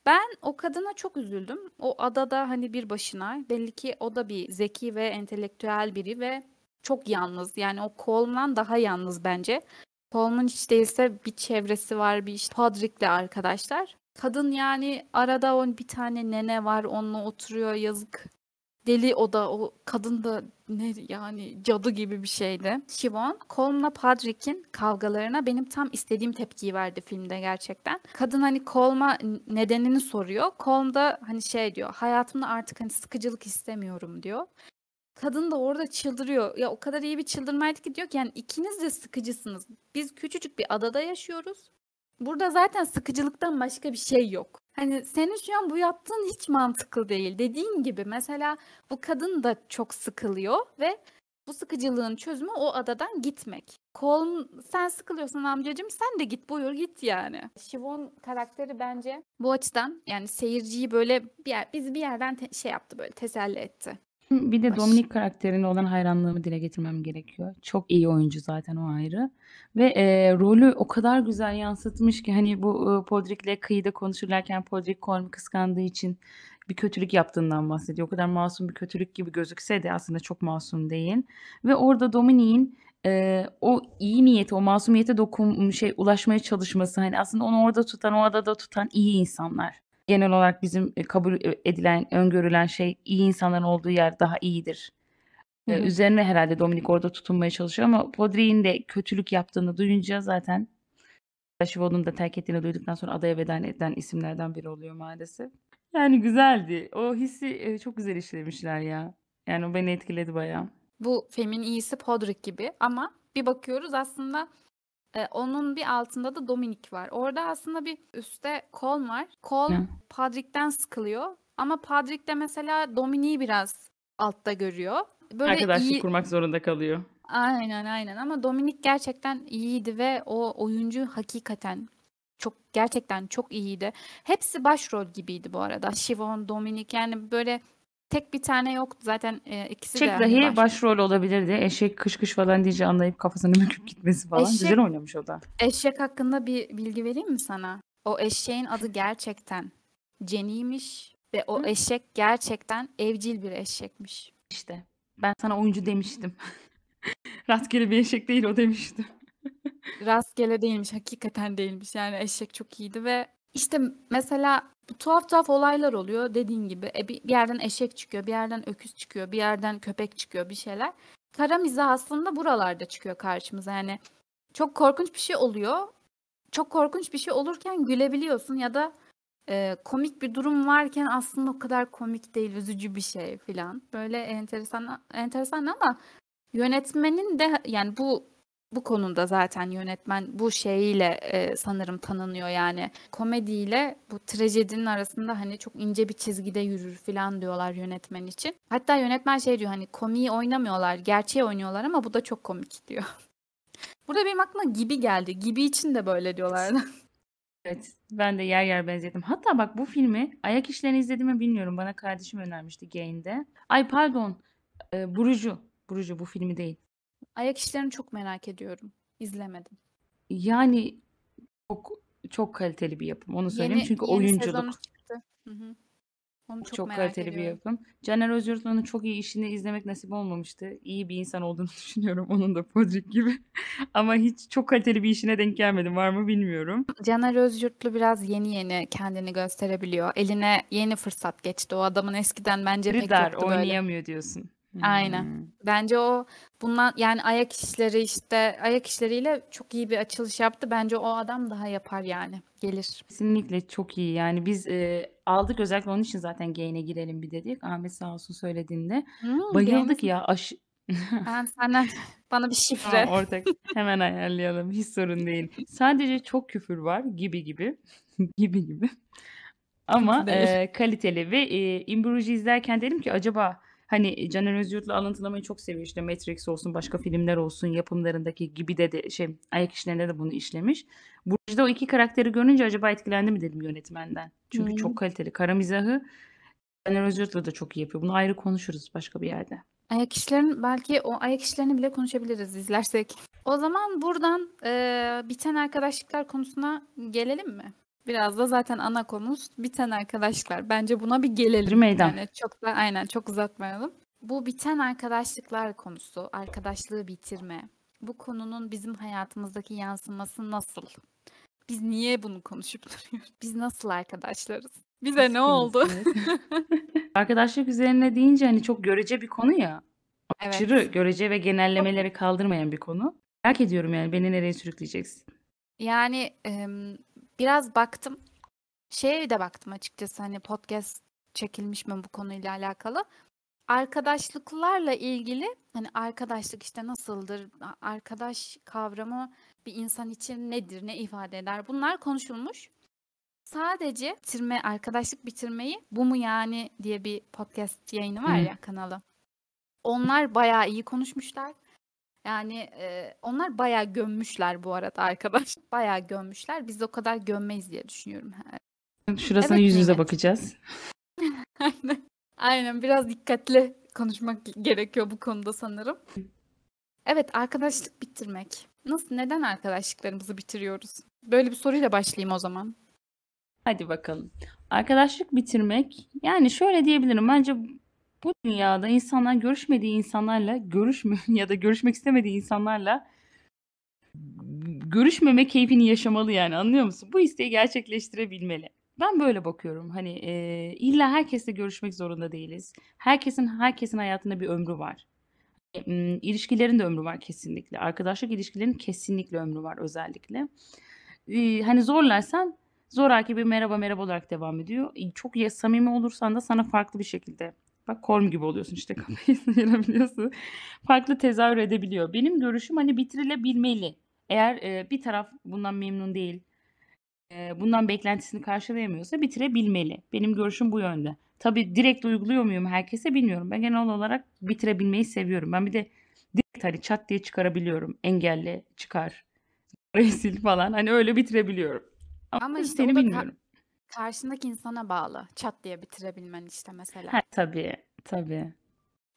Ben o kadına çok üzüldüm. O adada hani bir başına. Belli ki o da bir zeki ve entelektüel biri ve çok yalnız. Yani o Coleman daha yalnız bence. Coleman hiç değilse bir çevresi var, bir işte Podrick'le arkadaşlar. Kadın yani arada on bir tane nene var, onunla oturuyor yazık. Deli o da, o kadın da ne yani cadı gibi bir şeydi. Siobhan, Colm'la Patrick'in kavgalarına benim tam istediğim tepkiyi verdi filmde gerçekten. Kadın hani Colm'a nedenini soruyor. Colm da hani şey diyor. Hayatımda artık hani sıkıcılık istemiyorum diyor. Kadın da orada çıldırıyor. Ya o kadar iyi bir çıldırmaydı ki diyor ki yani ikiniz de sıkıcısınız. Biz küçücük bir adada yaşıyoruz. Burada zaten sıkıcılıktan başka bir şey yok. Hani senin şu an bu yaptığın hiç mantıklı değil. Dediğin gibi mesela bu kadın da çok sıkılıyor ve bu sıkıcılığın çözümü o adadan gitmek. Colm sen sıkılıyorsan amcacığım sen de git buyur git yani. Siobhan karakteri bence bu açıdan yani seyirciyi böyle bir yer, bizi bir yerden te- şey yaptı böyle teselli etti. Bir de Baş. Dominic karakterine olan hayranlığımı dile getirmem gerekiyor. Çok iyi oyuncu zaten o ayrı. Ve e, rolü o kadar güzel yansıtmış ki hani bu e, Podrick'le kıyıda konuşurlarken Podrick Colm'u kıskandığı için bir kötülük yaptığından bahsediyor. O kadar masum bir kötülük gibi gözükse de aslında çok masum değil. Ve orada Dominic'in e, o iyi niyeti, o masumiyete dokun şey ulaşmaya çalışması hani aslında onu orada tutan, o adada tutan iyi insanlar. Genel olarak bizim e, kabul edilen, öngörülen şey iyi insanların olduğu yer daha iyidir. Hı E, hı. üzerine herhalde Dominic orada tutunmaya çalışıyor ama Podrick'in de kötülük yaptığını duyunca zaten Siobhan'ın da terk ettiğini duyduktan sonra adaya veda eden isimlerden biri oluyor maalesef. Yani güzeldi. O hissi e, çok güzel işlemişler ya. Yani o beni etkiledi bayağı. Bu filmin iyisi Podrick gibi ama bir bakıyoruz aslında e, onun bir altında da Dominic var. Orada aslında bir üstte Colm var. Colm Ne? Patrick'ten sıkılıyor ama Patrick de mesela Dominic'i biraz altta görüyor. Böyle Arkadaşlık iyi kurmak zorunda kalıyor. aynen aynen ama Dominic gerçekten iyiydi ve o oyuncu hakikaten çok gerçekten çok iyiydi. Hepsi başrol gibiydi bu arada. Siobhan, Dominic yani böyle tek bir tane yoktu zaten e, ikisi de Eşek hani dahi başrol. başrol olabilirdi. Eşek kış kış falan diyece anlayıp kafasını büküp gitmesi falan. Eşek Güzel oynamış o da. Eşek hakkında bir bilgi vereyim mi sana? O eşeğin adı gerçekten Jenny'ymiş ve o Hı? eşek gerçekten evcil bir eşekmiş. İşte ben sana oyuncu demiştim. Rastgele bir eşek değil o demiştim. Rastgele değilmiş, hakikaten değilmiş. Yani eşek çok iyiydi ve işte mesela tuhaf tuhaf olaylar oluyor dediğin gibi. E, bir yerden eşek çıkıyor, bir yerden öküz çıkıyor, bir yerden köpek çıkıyor bir şeyler. Kara mizah aslında buralarda çıkıyor karşımıza. Yani çok korkunç bir şey oluyor. Çok korkunç bir şey olurken gülebiliyorsun ya da e, komik bir durum varken aslında o kadar komik değil, üzücü bir şey filan. Böyle enteresan enteresan ama yönetmenin de yani bu bu konuda zaten yönetmen bu şeyiyle e, sanırım tanınıyor yani komediyle bu trajedinin arasında hani çok ince bir çizgide yürür filan diyorlar yönetmen için. Hatta yönetmen şey diyor hani komiği oynamıyorlar, gerçeği oynuyorlar ama bu da çok komik diyor. Burada benim aklıma Gibi geldi. Gibi için de böyle diyorlardı. Evet, ben de yer yer benzedim. Hatta bak bu filmi ayak işlerini izlediğimi bilmiyorum. Bana kardeşim önermişti Gain'de. Ay pardon, e, Buruju. Buruju bu filmi değil. Ayak işlerini çok merak ediyorum. İzlemedim. Yani çok çok kaliteli bir yapım. Onu söyleyeyim Yeni çünkü yeni oyunculuk çıktı. Hı hı. Onu çok çok merak kaliteli bir ediyorum. yapım. Caner Özyurtlu'nun çok iyi işini izlemek nasip olmamıştı. İyi bir insan olduğunu düşünüyorum onun da Podrick gibi. Ama hiç çok kaliteli bir işine denk gelmedim. Var mı bilmiyorum. Caner Özyurtlu biraz yeni yeni kendini gösterebiliyor. Eline yeni fırsat geçti. O adamın eskiden bence pek Rıdar yoktu böyle. oynayamıyor diyorsun. Aynen. Hmm. Bence o bundan yani ayak işleri işte ayak işleriyle çok iyi bir açılış yaptı. Bence o adam daha yapar yani. Gelir. Kesinlikle çok iyi. Yani biz e, aldık özellikle onun için zaten Gain'e girelim bir dedik. Ahmet sağ olsun söylediğinde. Hmm, Bayıldık ya. Aş ben senden bana bir şifre. Tamam ortak hemen ayarlayalım. Hiç sorun değil. Sadece çok küfür var gibi gibi. gibi gibi. Ama değil. kaliteli ve e, In Bruges'i izlerken dedim ki acaba hani Caner Özyurt'la alıntılamayı çok seviyor. İşte Matrix olsun, başka filmler olsun, yapımlarındaki gibi de, de şey ayak işlerinde de bunu işlemiş. Bruges'de o iki karakteri görünce acaba etkilendi mi dedim yönetmenden. Çünkü Hmm. çok kaliteli. Kara mizahı Caner Özyurt'la da çok iyi yapıyor. Bunu ayrı konuşuruz başka bir yerde. Ayak işlerini belki o ayak işlerini bile konuşabiliriz izlersek. O zaman buradan eee, biten arkadaşlıklar konusuna gelelim mi? Biraz da zaten ana konumuz biten arkadaşlıklar. Bence buna bir Bir gelelim. meydan. Yani çok da aynen çok uzatmayalım. Bu biten arkadaşlıklar konusu, arkadaşlığı bitirme. Bu konunun bizim hayatımızdaki yansıması nasıl? Biz niye bunu konuşup duruyoruz? Biz nasıl arkadaşlarız? Bize Nasıl ne oldu? Arkadaşlık üzerine deyince hani çok görece bir konu ya. aşırı Evet. görece ve genellemeleri kaldırmayan bir konu. Merak ediyorum yani beni nereye sürükleyeceksin? Yani, biraz baktım. Şeye de baktım açıkçası, hani, podcast çekilmiş mi bu konuyla alakalı. Arkadaşlıklarla ilgili, hani, arkadaşlık, işte, nasıldır? Arkadaş kavramı bir insan için nedir, ne ifade eder? Bunlar konuşulmuş. Sadece bitirme, arkadaşlık bitirmeyi "Bu mu yani?" diye bir podcast yayını var ya, kanalı. Onlar bayağı iyi konuşmuşlar. Yani, eee, onlar bayağı gömmüşler bu arada arkadaş bayağı gömmüşler. Biz o kadar gömmeyiz diye düşünüyorum. Şurasına Evet, yüz yüze Nimet. bakacağız. Aynen. Aynen, biraz dikkatli konuşmak gerekiyor bu konuda sanırım. Evet, arkadaşlık bitirmek. Nasıl, neden arkadaşlıklarımızı bitiriyoruz? Böyle bir soruyla başlayayım o zaman. Hadi bakalım. Arkadaşlık bitirmek, yani şöyle diyebilirim. Bence bu dünyada insanlar görüşmediği insanlarla görüşme ya da görüşmek istemediği insanlarla görüşmeme keyfini yaşamalı yani anlıyor musun? Bu isteği gerçekleştirebilmeli. Ben böyle bakıyorum. Hani, eee, illa herkesle görüşmek zorunda değiliz. Herkesin herkesin hayatında bir ömrü var. Imm, ilişkilerin de ömrü var kesinlikle. Arkadaşlık ilişkilerinin kesinlikle ömrü var özellikle. İii, hani, zorlarsan zoraki bir merhaba merhaba olarak devam ediyor. İii, çok ya samimi olursan da sana farklı bir şekilde bak Korm gibi oluyorsun işte kafayı sıyırabiliyorsun. Farklı tezahür edebiliyor. Benim görüşüm, hani, bitirilebilmeli. Eğer, eee, bir taraf bundan memnun değil, eee, bundan beklentisini karşılayamıyorsa bitirebilmeli. Benim görüşüm bu yönde. Tabii direkt uyguluyor muyum herkese bilmiyorum. Ben genel olarak bitirebilmeyi seviyorum. Ben bir de direkt, hani, çat diye çıkarabiliyorum. Engelle, çıkar, sil falan. Hani, öyle bitirebiliyorum. Ama Ama işte seni bilmiyorum. Karşındaki insana bağlı. Çat diye bitirebilmen işte mesela. Ha, tabii, tabii.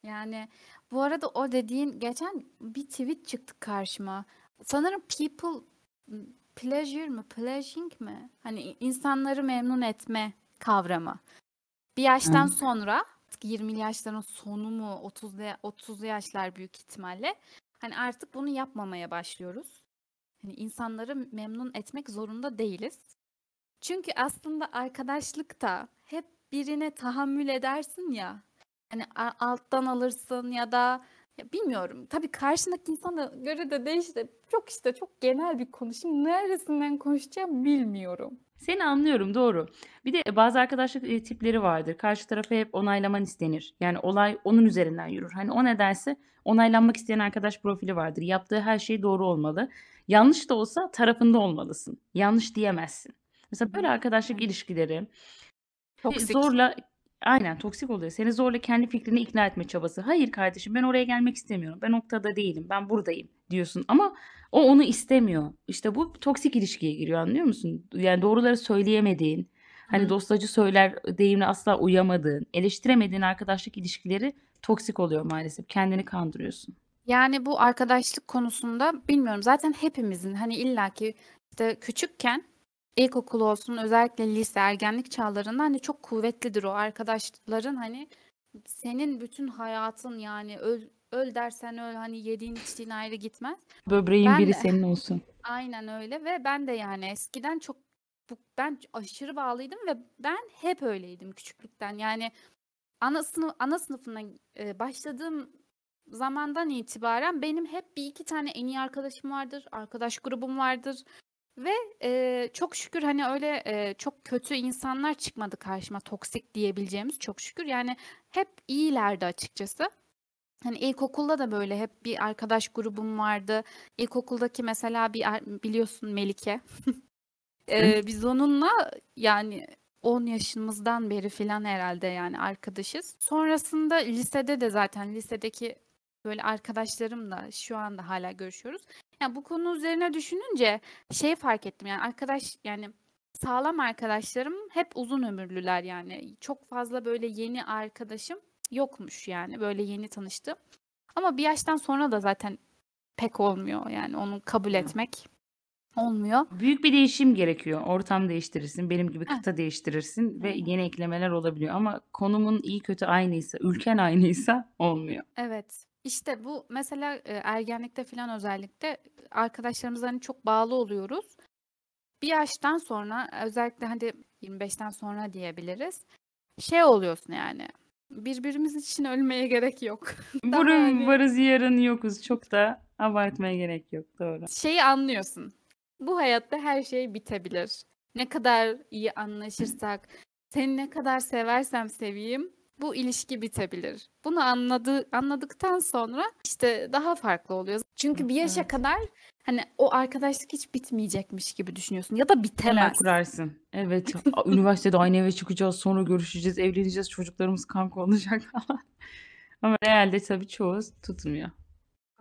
Yani, bu arada o dediğin geçen bir tweet çıktı karşıma. Sanırım people pleasure mı, pleasing mi? Hani, insanları memnun etme kavramı. Bir yaştan Hı. sonra, 20'li yaşların sonu mu, 30'lu 30'lu yaşlar büyük ihtimalle, hani, artık bunu yapmamaya başlıyoruz. Hani, insanları memnun etmek zorunda değiliz. Çünkü aslında arkadaşlıkta hep birine tahammül edersin ya, hani, alttan alırsın ya da ya bilmiyorum. Tabii karşındaki insana göre de değişir. Çok işte çok genel bir konu. Şimdi neresinden konuşacağım bilmiyorum. Seni anlıyorum, doğru. Bir de bazı arkadaşlık, eee, tipleri vardır. Karşı tarafı hep onaylaman istenir. Yani olay onun üzerinden yürür. Hani, o ne derse onaylanmak isteyen arkadaş profili vardır. Yaptığı her şey doğru olmalı. Yanlış da olsa tarafında olmalısın. Yanlış diyemezsin. Mesela böyle arkadaşlık ilişkileri Toksik. zorla Aynen, toksik oluyor. Seni zorla kendi fikrini ikna etme çabası. "Hayır kardeşim, ben oraya gelmek istemiyorum. Ben noktada değilim. Ben buradayım." diyorsun ama o onu istemiyor. İşte bu toksik ilişkiye giriyor, anlıyor musun? Yani doğruları söyleyemediğin, hani, dostacı söyler deyimine asla uyamadığın, eleştiremediğin arkadaşlık ilişkileri toksik oluyor maalesef. Kendini kandırıyorsun. Yani, bu arkadaşlık konusunda bilmiyorum zaten hepimizin, hani, illaki işte küçükken ilkokul olsun, özellikle lise, ergenlik çağlarında, hani, çok kuvvetlidir o arkadaşların, hani, senin bütün hayatın yani öl öl dersen öl, hani, yediğin içtiğin ayrı gitmez. Böbreğin Ben biri senin olsun. Aynen öyle ve ben de yani eskiden çok ben aşırı bağlıydım ve ben hep öyleydim küçüklükten. Yani ana sınıf ana sınıfına, eee, başladığım zamandan itibaren benim hep 1-2 tane en iyi arkadaşım vardır, arkadaş grubum vardır ve, eee, çok şükür, hani, öyle, eee, çok kötü insanlar çıkmadı karşıma, toksik diyebileceğimiz çok şükür. Yani hep iyilerdi açıkçası. Hani, ilkokulda da böyle hep bir arkadaş grubum vardı. İlkokuldaki mesela bir biliyorsun Melike. Eee, biz onunla yani 10 yaşımızdan beri filan herhâlde yani arkadaşız. Sonrasında lisede de zaten lisedeki böyle arkadaşlarımla şu anda hâlâ görüşüyoruz. Ya, bu konu üzerine düşününce şeyi fark ettim yani arkadaş yani sağlam arkadaşlarım hep uzun ömürlüler yani. Çok fazla böyle yeni arkadaşım yokmuş yani böyle yeni tanıştığım. Ama bir yaştan sonra da zaten pek olmuyor yani onu kabul etmek olmuyor. Büyük bir değişim gerekiyor. Ortam değiştirirsin, benim gibi kıta değiştirirsin ve Hı yeni eklemeler olabiliyor ama konumun iyi kötü aynıysa, ülken aynıysa olmuyor. Evet. İşte bu mesela, eee, ergenlikte filan özellikle arkadaşlarımıza, hani, çok bağlı oluyoruz. Bir yaştan sonra özellikle, hani, 25'ten sonra diyebiliriz, şey oluyorsun yani birbirimiz için ölmeye gerek yok. Bugün hani varız yarın yokuz. Çok da abartmaya gerek yok. Doğru. şeyi anlıyorsun. Bu hayatta her şey bitebilir. Ne kadar iyi anlaşırsak, seni ne kadar seversem seveyim, bu ilişki bitebilir. Bunu anladı, anladıktan sonra işte daha farklı oluyor. Çünkü bir yaşa Evet. kadar hani o arkadaşlık hiç bitmeyecekmiş gibi düşünüyorsun ya da Hemen bitemez. kurarsın. Evet. Üniversitede aynı eve çıkacağız. Sonra görüşeceğiz. Evleneceğiz. Çocuklarımız kanka olacak falan. Ama realde tabii çoğu tutmuyor.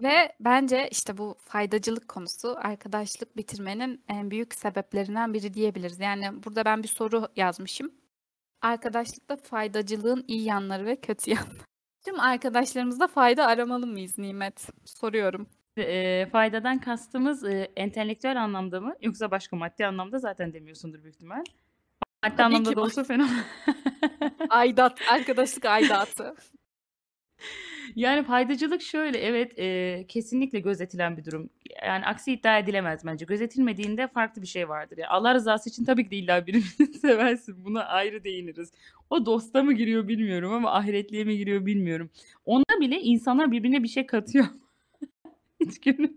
Ve bence işte bu faydacılık konusu arkadaşlık bitirmenin en büyük sebeplerinden biri diyebiliriz. Yani burada ben bir soru yazmışım. Arkadaşlıkta faydacılığın iyi yanları ve kötü yanları. Tüm arkadaşlarımızda fayda aramalı mıyız Nimet? Soruyorum. E, faydadan kastımız e, entelektüel anlamda mı yoksa başka maddi anlamda zaten demiyorsundur büyük ihtimal. Maddi Tabii anlamda da olsa fena. Aidat, arkadaşlık aidatı. Yani faydacılık şöyle evet e, kesinlikle gözetilen bir durum. Yani aksi iddia edilemez bence. Gözetilmediğinde farklı bir şey vardır. Yani Allah rızası için tabii ki de illa birini seversin. Buna ayrı değiniriz. O dosta mı giriyor bilmiyorum ama ahiretliğe mi giriyor bilmiyorum. Onda bile insanlar birbirine bir şey katıyor. Hiç gülme.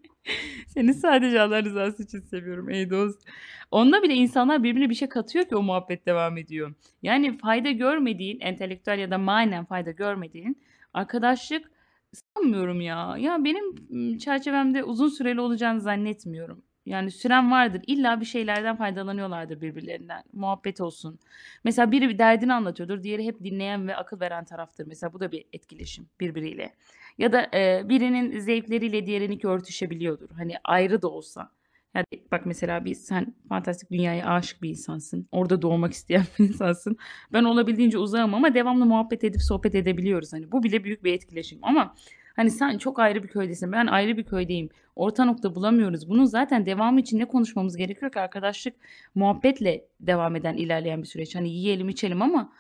Seni sadece Allah rızası için seviyorum ey dost. Onda bile insanlar birbirine bir şey katıyor ki o muhabbet devam ediyor. Yani fayda görmediğin, entelektüel ya da manen fayda görmediğin arkadaşlık sanmıyorum ya. Ya benim ım, çerçevemde uzun süreli olacağını zannetmiyorum. Yani süren vardır. İlla bir şeylerden faydalanıyorlardır birbirlerinden. Muhabbet olsun. Mesela biri bir derdini anlatıyordur. Diğeri hep dinleyen ve akıl veren taraftır. Mesela bu da bir etkileşim birbiriyle. Ya da e, birinin zevkleriyle diğerininki örtüşebiliyordur. Hani ayrı da olsa. Yani bak mesela bir sen fantastik dünyaya aşık bir insansın. Orada doğmak isteyen bir insansın. Ben olabildiğince uzağım ama devamlı muhabbet edip sohbet edebiliyoruz. Hani bu bile büyük bir etkileşim. Ama hani sen çok ayrı bir köydesin. Ben ayrı bir köydeyim. Orta nokta bulamıyoruz. Bunun zaten devamı için ne konuşmamız gerekiyor ki arkadaşlık muhabbetle devam eden ilerleyen bir süreç. Hani yiyelim içelim ama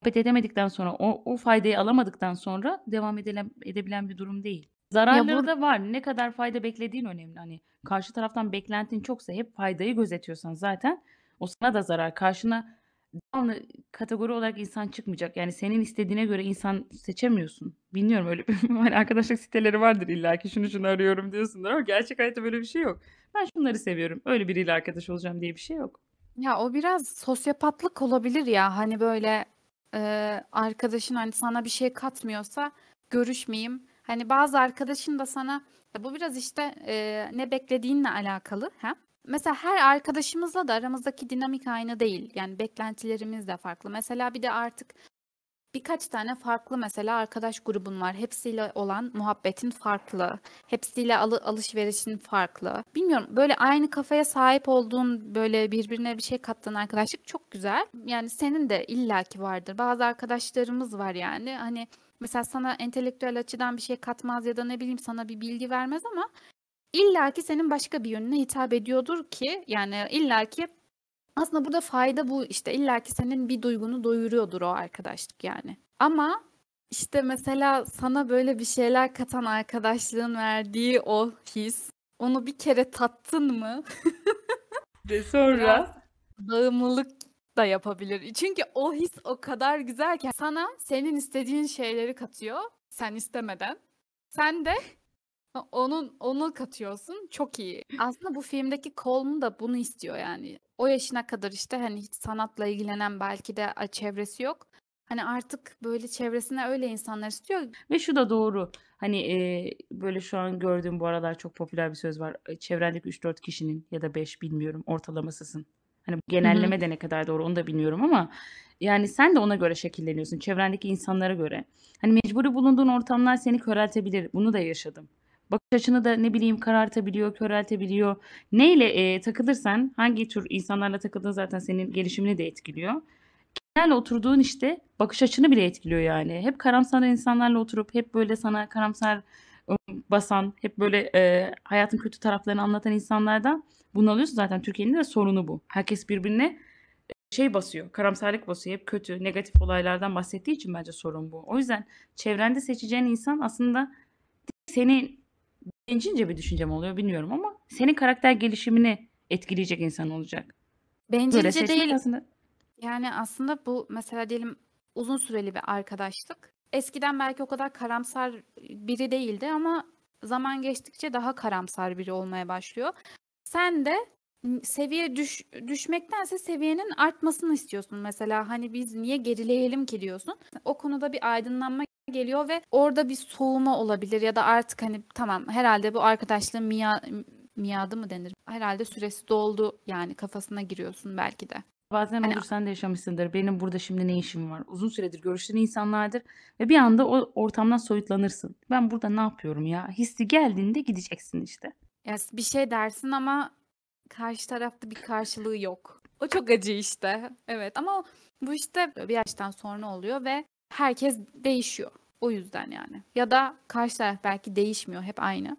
muhabbet edemedikten sonra o, o faydayı alamadıktan sonra devam edilen, edebilen bir durum değil. Ya Zararları bu da var. Ne kadar fayda beklediğin önemli. Hani karşı taraftan beklentin çoksa hep faydayı gözetiyorsan zaten o sana da zarar. Karşına devamlı kategori olarak insan çıkmayacak. Yani senin istediğine göre insan seçemiyorsun. Bilmiyorum öyle bir hani arkadaşlık siteleri vardır illa ki şunu şunu arıyorum diyorsundur ama gerçek hayatta böyle bir şey yok. Ben şunları seviyorum. Öyle biriyle arkadaş olacağım diye bir şey yok. ya o biraz sosyopatlık olabilir ya. Hani böyle e, arkadaşın hani sana bir şey katmıyorsa görüşmeyeyim. Hani bazı arkadaşın da sana bu biraz işte e, ne beklediğinle alakalı. Ha? Mesela her arkadaşımızla da aramızdaki dinamik aynı değil. Yani beklentilerimiz de farklı. Mesela bir de artık birkaç tane farklı mesela arkadaş grubun var. Hepsiyle olan muhabbetin farklı. Hepsiyle alı- alışverişin farklı. Bilmiyorum böyle aynı kafaya sahip olduğun böyle birbirine bir şey kattığın arkadaşlık çok güzel. Yani senin de illaki vardır. Bazı arkadaşlarımız var yani hani mesela sana entelektüel açıdan bir şey katmaz ya da ne bileyim sana bir bilgi vermez ama illaki senin başka bir yönüne hitap ediyordur ki yani illaki aslında burada fayda bu işte. İllaki senin bir duygunu doyuruyordur o arkadaşlık yani. Ama işte mesela sana böyle bir şeyler katan arkadaşlığın verdiği o his, onu bir kere tattın mı? Ve sonra? Bağımlılık da yapabilir. Çünkü o his o kadar güzel ki sana senin istediğin şeyleri katıyor sen istemeden. Sen de onun onu katıyorsun. Çok iyi. Aslında bu filmdeki Colm da bunu istiyor yani. O yaşına kadar işte hani hiç sanatla ilgilenen belki de çevresi yok. Hani artık böyle çevresine öyle insanlar istiyor. ve şu da doğru. Hani e, böyle şu an gördüğüm bu aralar çok popüler bir söz var. E, Çevrendeki 3-4 kişinin ya da 5 bilmiyorum ortalamasısın. Hani bu genelleme de ne kadar doğru onu da bilmiyorum ama yani sen de ona göre şekilleniyorsun. Çevrendeki insanlara göre. Hani mecburi bulunduğun ortamlar seni köreltebilir. Bunu da yaşadım. Bakış açını da ne bileyim karartabiliyor, köreltebiliyor. Neyle e, takılırsan, hangi tür insanlarla takıldığın zaten senin gelişimini de etkiliyor. Kimlerle oturduğun işte bakış açını bile etkiliyor yani. Hep karamsar insanlarla oturup hep böyle sana karamsar basan, hep böyle e, hayatın kötü taraflarını anlatan insanlardan bunalıyorsun zaten. Türkiye'nin de sorunu bu. Herkes birbirine şey basıyor, karamsarlık basıyor. Hep kötü, negatif olaylardan bahsettiği için bence sorun bu. O yüzden çevrende seçeceğin insan aslında senin bencilce bir düşüncem oluyor bilmiyorum ama senin karakter gelişimini etkileyecek insan olacak. Bencilce değil. aslında Yani aslında bu mesela diyelim uzun süreli bir arkadaşlık. Eskiden belki o kadar karamsar biri değildi ama zaman geçtikçe daha karamsar biri olmaya başlıyor. Sen de seviye düş, düşmektense seviyenin artmasını istiyorsun. Mesela hani biz niye gerileyelim ki diyorsun. O konuda bir aydınlanma geliyor ve orada bir soğuma olabilir ya da artık hani tamam herhalde bu arkadaşlığın miya, miadı mı denir? Herhalde süresi doldu yani kafasına giriyorsun belki de. Bazen Hani olur sen de yaşamışsındır. Benim burada şimdi ne işim var? Uzun süredir görüştüğün insanlardır ve bir anda o ortamdan soyutlanırsın. Ben burada ne yapıyorum ya? Hissi geldiğinde gideceksin işte. ya bir şey dersin ama karşı tarafta bir karşılığı yok. O çok acı işte. Evet ama bu işte bir yaştan sonra oluyor ve herkes değişiyor. O yüzden yani. Ya da karşı taraf belki değişmiyor, hep aynı.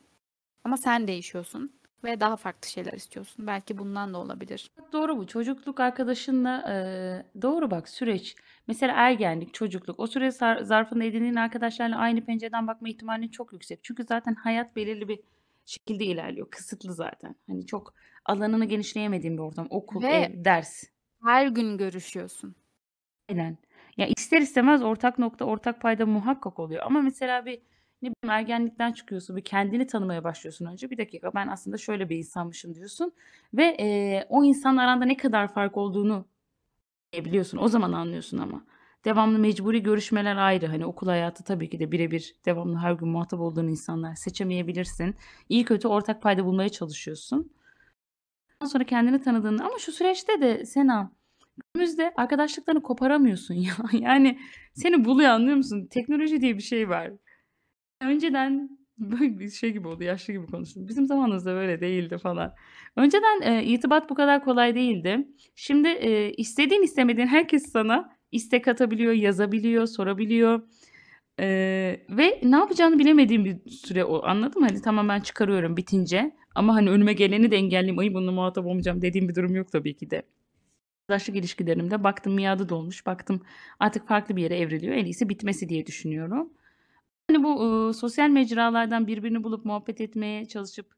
Ama sen değişiyorsun ve daha farklı şeyler istiyorsun. Belki bundan da olabilir. Doğru bu. Çocukluk arkadaşınla e, doğru bak süreç. Mesela ergenlik, çocukluk. O süre zar- zarfında edindiğin arkadaşlarla aynı pencereden bakma ihtimalin çok yüksek. Çünkü zaten hayat belirli bir şekilde ilerliyor. Kısıtlı zaten. Hani çok alanını genişleyemediğin bir ortam. Okul, Ve ev, ders. her gün görüşüyorsun. Aynen. Ya ister istemez ortak nokta, ortak payda muhakkak oluyor. Ama mesela bir ne bileyim ergenlikten çıkıyorsun, bir kendini tanımaya başlıyorsun önce. Bir dakika ben aslında şöyle bir insanmışım diyorsun. Ve e, o insanla aranda ne kadar fark olduğunu biliyorsun. O zaman anlıyorsun ama. Devamlı mecburi görüşmeler ayrı. Hani okul hayatı tabii ki de birebir devamlı her gün muhatap olduğun insanlar seçemeyebilirsin. İyi kötü ortak payda bulmaya çalışıyorsun. Ondan sonra kendini tanıdığında ama şu süreçte de Sena günümüzde arkadaşlıklarını koparamıyorsun ya. Yani seni buluyor anlıyor musun? Teknoloji diye bir şey var. Önceden böyle bir şey gibi oldu, yaşlı gibi konuştum. Bizim zamanımızda böyle değildi falan. Önceden e, irtibat bu kadar kolay değildi. Şimdi e, istediğin istemediğin herkes sana istek atabiliyor, yazabiliyor, sorabiliyor. E, ve ne yapacağını bilemediğim bir süre o. Anladın mı? Hani tamam ben çıkarıyorum bitince. Ama hani önüme geleni de engelleyeyim. Ay bununla muhatap olmayacağım dediğim bir durum yok tabii ki de. Arkadaşlık ilişkilerimde baktım miadı dolmuş. Baktım artık farklı bir yere evriliyor. En iyisi bitmesi diye düşünüyorum. Hani bu e, sosyal mecralardan birbirini bulup muhabbet etmeye çalışıp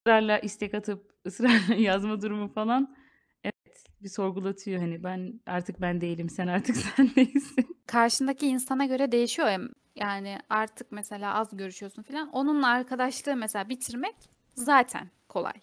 ısrarla istek atıp ısrarla yazma durumu falan evet bir sorgulatıyor hani ben artık ben değilim sen artık sen değilsin. Karşındaki insana göre değişiyor. Yani artık mesela az görüşüyorsun falan. Onunla arkadaşlığı mesela bitirmek zaten kolay.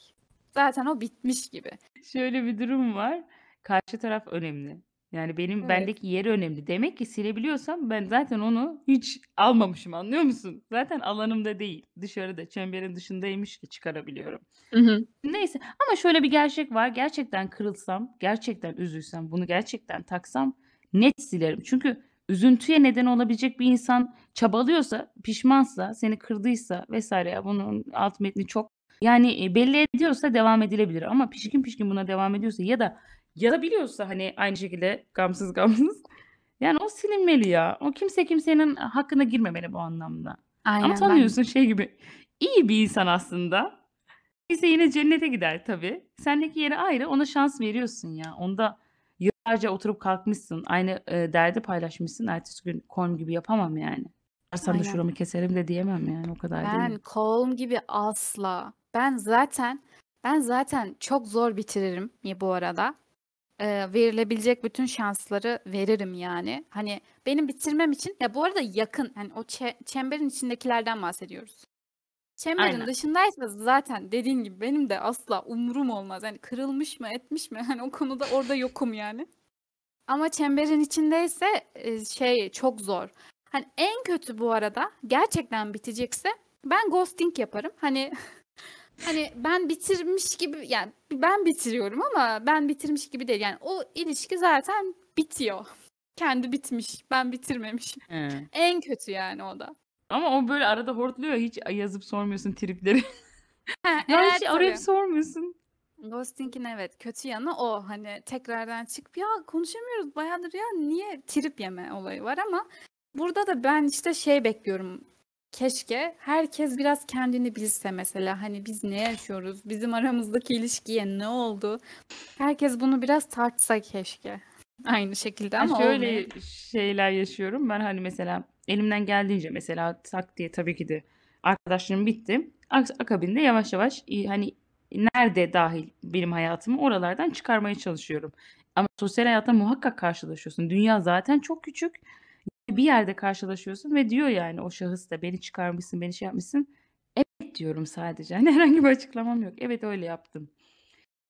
Zaten o bitmiş gibi. Şöyle bir durum var. Karşı taraf önemli. Yani benim Evet. bendeki yeri önemli. Demek ki silebiliyorsam ben zaten onu hiç almamışım anlıyor musun? Zaten alanımda değil. Dışarıda, çemberin dışındaymış ki çıkarabiliyorum. Hı hı. Neyse ama şöyle bir gerçek var. Gerçekten kırılsam, gerçekten üzülsem, bunu gerçekten taksam net silerim. Çünkü üzüntüye neden olabilecek bir insan çabalıyorsa, pişmansa, seni kırdıysa vesaire ya bunun alt metni çok. Yani e, belli ediyorsa devam edilebilir ama pişkin pişkin buna devam ediyorsa ya da yazabiliyorsa hani aynı şekilde gamsız gamsız yani o silinmeli ya. O kimse kimsenin hakkına girmemeli bu anlamda. Ama Aynen ben tanıyorsun şey gibi iyi bir insan aslında. Ise yine cennete gider tabii. Sendeki yeri ayrı ona şans veriyorsun ya. Onda yıllarca oturup kalkmışsın. Aynı e, derdi paylaşmışsın. Ertesi gün kolm gibi yapamam yani. Varsam da şuramı keserim de diyemem yani o kadar Ben değil. kolum gibi asla. Ben zaten ben zaten çok zor bitiririm ya bu arada. Ee, verilebilecek bütün şansları veririm yani. Hani benim bitirmem için ya bu arada yakın hani o çe- çemberin içindekilerden bahsediyoruz. Çemberin Aynen. dışındaysa zaten dediğin gibi benim de asla umurum olmaz. Yani kırılmış mı etmiş mi hani o konuda orada yokum yani. Ama çemberin içindeyse e, şey çok zor. Hani en kötü bu arada gerçekten bitecekse ben ghosting yaparım. Hani hani ben bitirmiş gibi yani ben bitiriyorum ama ben bitirmiş gibi değil. Yani o ilişki zaten bitiyor. Kendi bitmiş. Ben bitirmemişim. He. En kötü yani o da. Ama o böyle arada hortluyor. Hiç yazıp sormuyorsun tripleri. Ha, ya evet hiç arayıp tabii. sormuyorsun. Ghosting'in evet kötü yanı o. Hani tekrardan çıkıp ya konuşamıyoruz bayağıdır ya niye trip yeme olayı var ama burada da ben işte şey bekliyorum. Keşke herkes biraz kendini bilse mesela hani biz ne yaşıyoruz? Bizim aramızdaki ilişkiye ne oldu? Herkes bunu biraz tartsa keşke. Aynı şekilde ama şöyle olmuyor. şeyler yaşıyorum. Ben hani mesela elimden geldiğince mesela tak diye tabii ki de arkadaşlarım bitti. Ak- Akabinde yavaş yavaş hani nerede dahil benim hayatımı oralardan çıkarmaya çalışıyorum. Ama sosyal hayatta muhakkak karşılaşıyorsun. Dünya zaten çok küçük. Bir yerde karşılaşıyorsun ve diyor yani o şahıs da beni çıkarmışsın, beni şey yapmışsın. Evet diyorum sadece. Hani herhangi bir açıklamam yok. Evet öyle yaptım.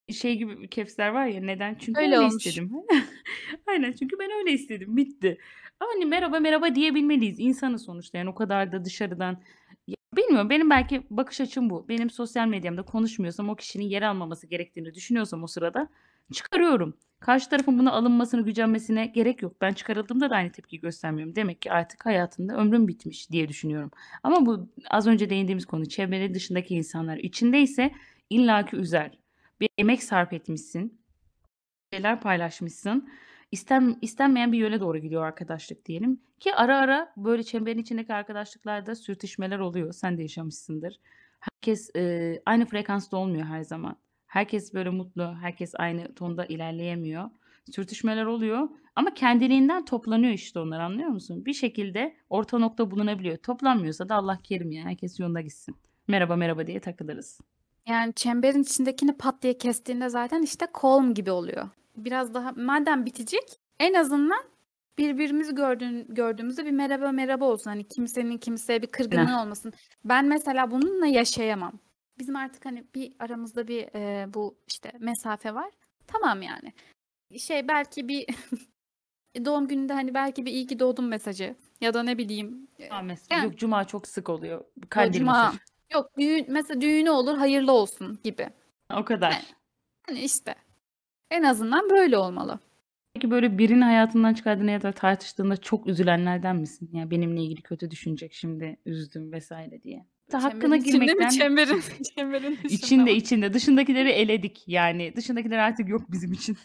Şey gibi kefsler var ya neden? Çünkü Öyle öyle olmuş. istedim. Aynen çünkü ben öyle istedim. Bitti. Ama hani merhaba merhaba diyebilmeliyiz. İnsanız sonuçta yani o kadar da dışarıdan ya bilmiyorum benim belki bakış açım bu. Benim sosyal medyamda konuşmuyorsam o kişinin yer almaması gerektiğini düşünüyorsam o sırada çıkarıyorum. Karşı tarafın buna alınmasını, gücenmesine gerek yok. Ben çıkarıldığımda da aynı tepkiyi göstermiyorum. Demek ki artık hayatında ömrüm bitmiş diye düşünüyorum. Ama bu az önce değindiğimiz konu çevrenin dışındaki insanlar içindeyse illaki üzer. Bir emek sarf etmişsin. Şeyler paylaşmışsın. İsten, istenmeyen bir yöne doğru gidiyor arkadaşlık diyelim. Ki ara ara böyle çemberin içindeki arkadaşlıklarda sürtüşmeler oluyor. Sen de yaşamışsındır. Herkes e, aynı frekansta olmuyor her zaman. Herkes böyle mutlu, herkes aynı tonda ilerleyemiyor. Sürtüşmeler oluyor ama kendiliğinden toplanıyor işte onlar anlıyor musun? Bir şekilde orta nokta bulunabiliyor. Toplanmıyorsa da Allah kerim ya herkes yoluna gitsin. Merhaba merhaba diye takılırız. Yani çemberin içindekini pat diye kestiğinde zaten işte kolm gibi oluyor. Biraz daha madem bitecek en azından birbirimizi gördüğün, gördüğümüzde bir merhaba merhaba olsun. Hani kimsenin kimseye bir kırgınlığı olmasın. Ben mesela bununla yaşayamam. Bizim artık hani bir aramızda bir e, bu işte mesafe var. Tamam yani. Şey belki bir doğum gününde hani belki bir iyi ki doğdun mesajı ya da ne bileyim e, Cuma mesela. yani Yok cuma çok sık oluyor. Kandil cuma mesajı. yok düğün mesela düğünü olur hayırlı olsun gibi. O Yani, kadar. hani işte en azından böyle olmalı. Peki böyle birinin hayatından çıkardığında ya da tartıştığında çok üzülenlerden misin? Ya benimle ilgili kötü düşünecek şimdi üzdüm vesaire diye. Hakkına Çemberin içinde mi girmekten çemberin çemberin dışında içinde mı? içinde dışındakileri eledik yani. Dışındakiler artık yok bizim için.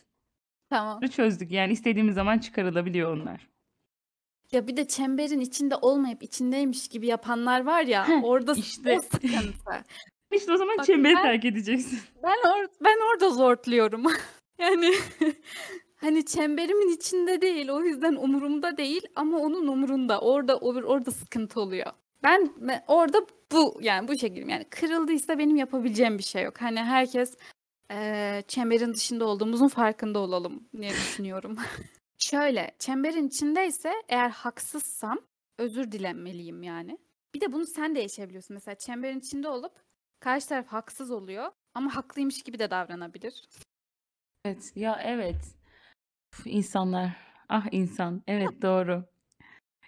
Tamam. Çözdük yani istediğimiz zaman çıkarılabiliyor onlar. Ya bir de çemberin içinde olmayıp içindeymiş gibi yapanlar var ya Heh, orada işte o sıkıntı. işte o zaman Bak çemberi ben terk edeceksin. ben or ben orada zortluyorum. Yani hani çemberimin içinde değil o yüzden umurumda değil ama onun umurunda. Orada or- orada sıkıntı oluyor. Ben, orada bu yani bu şekilde yani kırıldıysa benim yapabileceğim bir şey yok. Hani herkes eee, çemberin dışında olduğumuzun farkında olalım diye düşünüyorum. Şöyle, çemberin içindeyse eğer haksızsam özür dilemeliyim yani. Bir de bunu sen de yaşayabiliyorsun. Mesela çemberin içinde olup karşı taraf haksız oluyor ama haklıymış gibi de davranabilir. Evet ya evet. Uf, insanlar. Ah insan. Evet doğru.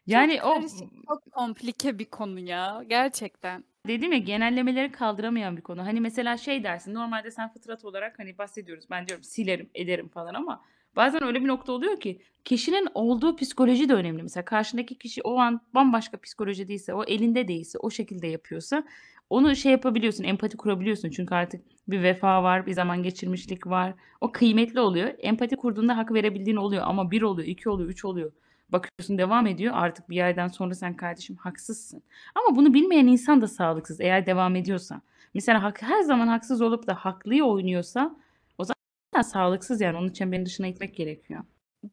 Çok Yani o karışık, çok komplike bir konu ya gerçekten. Dedim ya genellemeleri kaldıramayan bir konu. Hani mesela şey dersin normalde sen fıtrat olarak hani bahsediyoruz. Ben diyorum silerim ederim falan ama bazen öyle bir nokta oluyor ki kişinin olduğu psikoloji de önemli. Mesela karşındaki kişi o an bambaşka psikolojideyse, o elinde değilse, o şekilde yapıyorsa onu şey yapabiliyorsun, empati kurabiliyorsun. Çünkü artık bir vefa var, bir zaman geçirmişlik var. O kıymetli oluyor. Empati kurduğunda hak verebildiğin oluyor ama bir oluyor, iki oluyor, üç oluyor. Bakıyorsun devam ediyor. Artık bir yerden sonra sen kardeşim haksızsın. Ama bunu bilmeyen insan da sağlıksız eğer devam ediyorsa. Mesela hak, her zaman haksız olup da haklıyı oynuyorsa o zaman sağlıksız yani onun çemberin dışına itmek gerekiyor.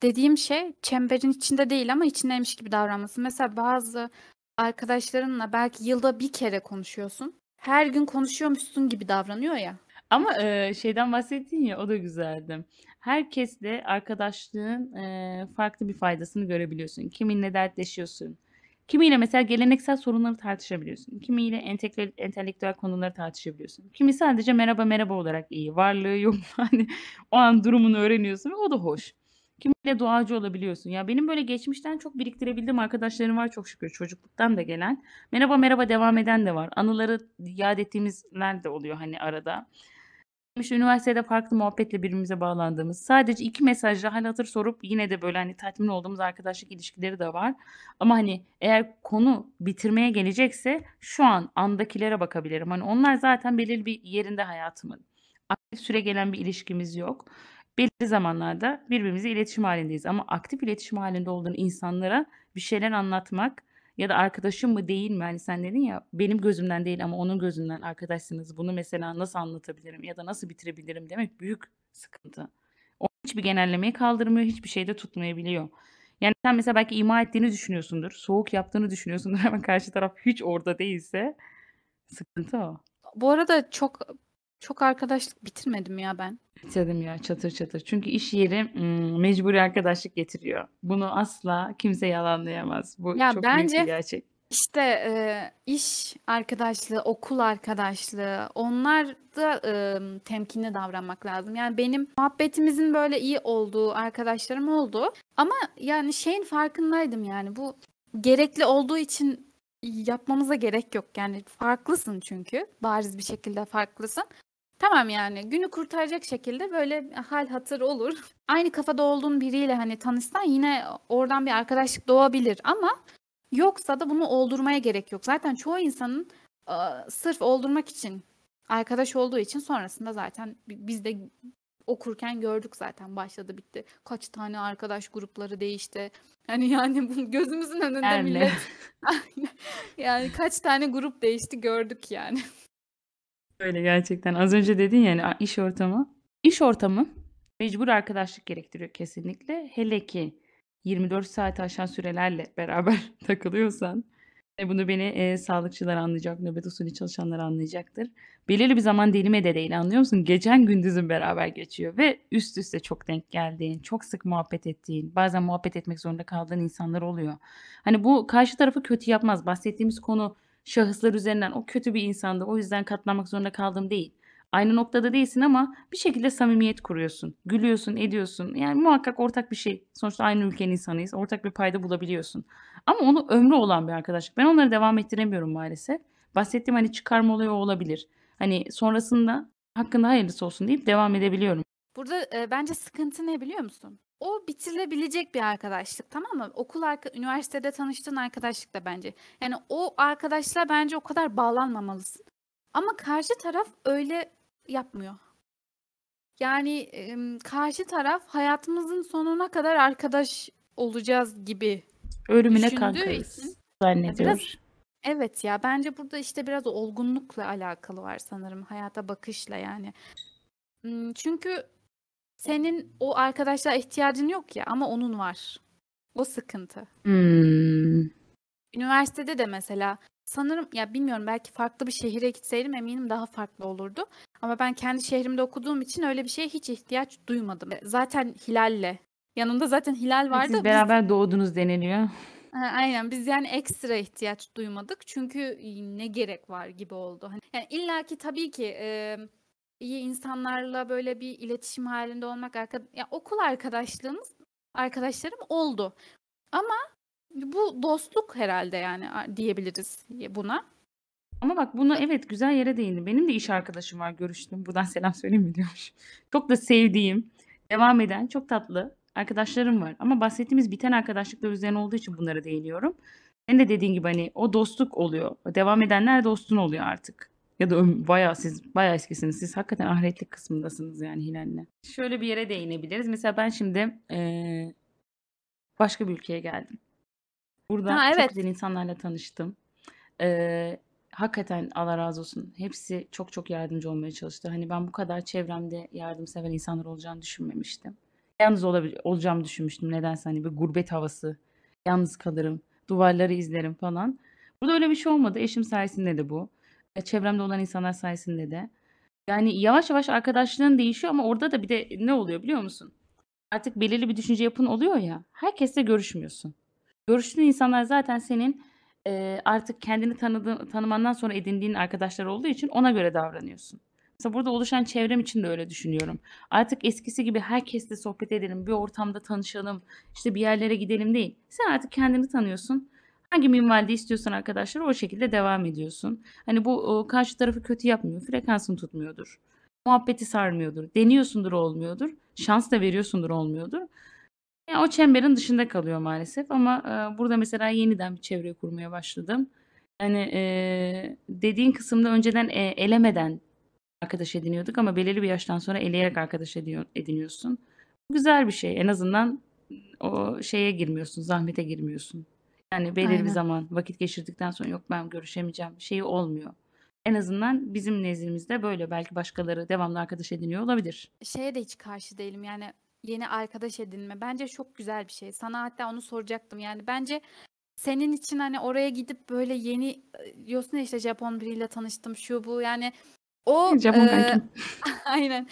Dediğim şey çemberin içinde değil ama içindeymiş gibi davranması. Mesela bazı arkadaşlarınla belki yılda bir kere konuşuyorsun. Her gün konuşuyormuşsun gibi davranıyor ya. Ama e, şeyden bahsettin ya o da güzeldi. Herkesle arkadaşlığın e, farklı bir faydasını görebiliyorsun. Kiminle dertleşiyorsun. Kimiyle mesela geleneksel sorunları tartışabiliyorsun. Kimiyle entekle- entelektüel konuları tartışabiliyorsun. Kimi sadece merhaba merhaba olarak iyi. Varlığı yok. Hani o an durumunu öğreniyorsun ve o da hoş. Kimiyle duacı olabiliyorsun. Ya benim böyle geçmişten çok biriktirebildiğim arkadaşlarım var çok şükür. Çocukluktan da gelen. Merhaba merhaba devam eden de var. Anıları yad ettiğimizler de oluyor hani arada. Üniversitede farklı muhabbetle birbirimize bağlandığımız, sadece iki mesajla hal hatır sorup yine de böyle hani tatmin olduğumuz arkadaşlık ilişkileri de var. Ama hani eğer konu bitirmeye gelecekse şu an andakilere bakabilirim. Hani onlar zaten belirli bir yerinde hayatımın. Aktif süre gelen bir ilişkimiz yok. Belirli zamanlarda birbirimizle iletişim halindeyiz. Ama aktif iletişim halinde olduğun insanlara bir şeyler anlatmak ya da arkadaşım mı değil mi? Hani sen dedin ya benim gözümden değil ama onun gözünden arkadaşsınız. Bunu mesela nasıl anlatabilirim ya da nasıl bitirebilirim demek büyük sıkıntı. O hiçbir genellemeyi kaldırmıyor, hiçbir şeyde tutmayabiliyor. Yani sen mesela belki ima ettiğini düşünüyorsundur, soğuk yaptığını düşünüyorsundur ama karşı taraf hiç orada değilse sıkıntı o. Bu arada çok Çok arkadaşlık bitirmedim ya ben. Bitirdim ya çatır çatır. Çünkü iş yeri, ımm, mecburi arkadaşlık getiriyor. Bunu asla kimse yalanlayamaz. Bu Ya çok büyük bir bence gerçek. işte, eee, iş arkadaşlığı, okul arkadaşlığı onlarda, ımm, temkinli davranmak lazım. Yani benim muhabbetimizin böyle iyi olduğu arkadaşlarım oldu ama yani şeyin farkındaydım yani bu gerekli olduğu için yapmamıza gerek yok. Yani farklısın çünkü. Bariz bir şekilde farklısın. Tamam yani günü kurtaracak şekilde böyle hal hatır olur. Aynı kafada olduğun biriyle hani tanışsan yine oradan bir arkadaşlık doğabilir ama yoksa da bunu oldurmaya gerek yok. Zaten çoğu insanın sırf oldurmak için, arkadaş olduğu için sonrasında zaten bi biz de okurken gördük zaten başladı bitti. Kaç tane arkadaş grupları değişti. Hani yani bu gözümüzün önünde Yerle. millet. Yani kaç tane grup değişti gördük yani. Öyle gerçekten. Az önce dedin ya a iş ortamı. İş ortamı mecbur arkadaşlık gerektiriyor kesinlikle. Hele ki 24 saati aşan sürelerle beraber takılıyorsan ve bunu beni, eee, sağlıkçılar anlayacak, nöbet usulü çalışanlar anlayacaktır. Belirli bir zaman dilimi de değil, anlıyor musun? Gecen gündüzün beraber geçiyor ve üst üste çok denk geldiğin, çok sık muhabbet ettiğin, bazen muhabbet etmek zorunda kaldığın insanlar oluyor. Hani bu karşı tarafı kötü yapmaz. Bahsettiğimiz konu şahıslar üzerinden o kötü bir insandı, o yüzden katlanmak zorunda kaldım değil. Aynı noktada değilsin ama bir şekilde samimiyet kuruyorsun. Gülüyorsun, ediyorsun. Yani muhakkak ortak bir şey. Sonuçta aynı ülkenin insanıyız. Ortak bir payda bulabiliyorsun. Ama onu ömrü olan bir arkadaşlık. Ben onları devam ettiremiyorum maalesef. Bahsettiğim hani çıkarma olayı olabilir. Hani sonrasında hakkında hayırlısı olsun deyip devam edebiliyorum. Burada, eee, bence sıkıntı ne biliyor musun? O bitirilebilecek bir arkadaşlık, tamam mı? Okul arka üniversitede tanıştığın arkadaşlık da bence. Yani o arkadaşlığa bence o kadar bağlanmamalısın. Ama karşı taraf öyle yapmıyor. Yani, karşı taraf hayatımızın sonuna kadar arkadaş olacağız gibi Ölümüne kankayız için biraz zannediyor. Evet ya, bence burada işte biraz olgunlukla alakalı var sanırım, hayata bakışla yani. Çünkü senin o arkadaşlığa ihtiyacın yok ya ama onun var. O sıkıntı. Hımm. Üniversitede de mesela sanırım ya bilmiyorum belki farklı bir şehire gitseydim eminim daha farklı olurdu. Ama ben kendi şehrimde okuduğum için öyle bir şeye hiç ihtiyaç duymadım. E, zaten Hilal'le yanımda zaten Hilal vardı. siz Biz beraber doğdunuz deniliyor. Ha, aynen biz yani ekstra ihtiyaç duymadık çünkü ne gerek var gibi oldu. Hani yani illaki tabii ki emm, iyi insanlarla böyle bir iletişim halinde olmak arka ya okul arkadaşlığımız arkadaşlarım oldu. Ama bu dostluk herhalde yani diyebiliriz buna. Ama bak buna evet güzel yere değindin. Benim de iş arkadaşım var görüştüğüm. Buradan selam söyleyeyim mi diyormuşum. Çok da sevdiğim, devam eden çok tatlı arkadaşlarım var. Ama bahsettiğimiz biten arkadaşlıklar üzerine olduğu için bunlara değiniyorum. Senin de dediğin gibi hani o dostluk oluyor. Devam edenler dostun oluyor artık. Ya da bayağı siz bayağı eskisiniz. Siz hakikaten ahiretlik kısmındasınız yani Hilal'le. Şöyle bir yere değinebiliriz. Mesela ben şimdi, eee, başka bir ülkeye geldim. Burada Ha, çok evet. güzel insanlarla tanıştım. Eee, hakikaten Allah razı olsun. Hepsi çok çok yardımcı olmaya çalıştı. Hani ben bu kadar çevremde yardımsever insanlar olacağını düşünmemiştim. Yalnız olabil olacağımı düşünmüştüm nedense hani bir gurbet havası, yalnız kalırım, duvarları izlerim falan. Burada öyle bir şey olmadı. Eşim sayesinde de bu. E, çevremde olan insanlar sayesinde de. Yani yavaş yavaş arkadaşlığın değişiyor ama orada da bir de ne oluyor biliyor musun? Artık belirli bir düşünce yapın oluyor ya, herkesle görüşmüyorsun. Görüştüğün insanlar zaten senin, eee, artık kendini tanıdığın tanımandan sonra edindiğin arkadaşlar olduğu için ona göre davranıyorsun. Mesela burada oluşan çevrem için de öyle düşünüyorum. Artık eskisi gibi herkesle sohbet edelim, bir ortamda tanışalım, işte bir yerlere gidelim değil. Sen artık kendini tanıyorsun. Hangi minvalde istiyorsan arkadaşları o şekilde devam ediyorsun. Hani bu, ooo, karşı tarafı kötü yapmıyor, frekansını tutmuyordur, muhabbeti sarmıyordur, deniyorsundur olmuyordur, şans da veriyorsundur olmuyordur. Ya, o çemberin dışında kalıyor maalesef ama, eee, burada mesela yeniden bir çevre kurmaya başladım. Hani, eee, dediğin kısımda önceden, eee, elemeden arkadaş ediniyorduk ama belirli bir yaştan sonra eleyerek arkadaş ediyor ediniyorsun. Bu güzel bir şey. En azından o şeye girmiyorsun, zahmete girmiyorsun. Yani belirli bir Aynen. zaman vakit geçirdikten sonra yok ben görüşemeyeceğim şeyi olmuyor. En azından bizim nezdimizde böyle. Belki başkaları devamlı arkadaş ediniyor olabilir. Şeye de hiç karşı değilim yani yeni arkadaş edinme. Bence çok güzel bir şey. Sana hatta onu soracaktım. Yani bence senin için hani oraya gidip böyle yeni diyorsun ya işte Japon biriyle tanıştım şu bu yani O, Japon kankim. Aynen.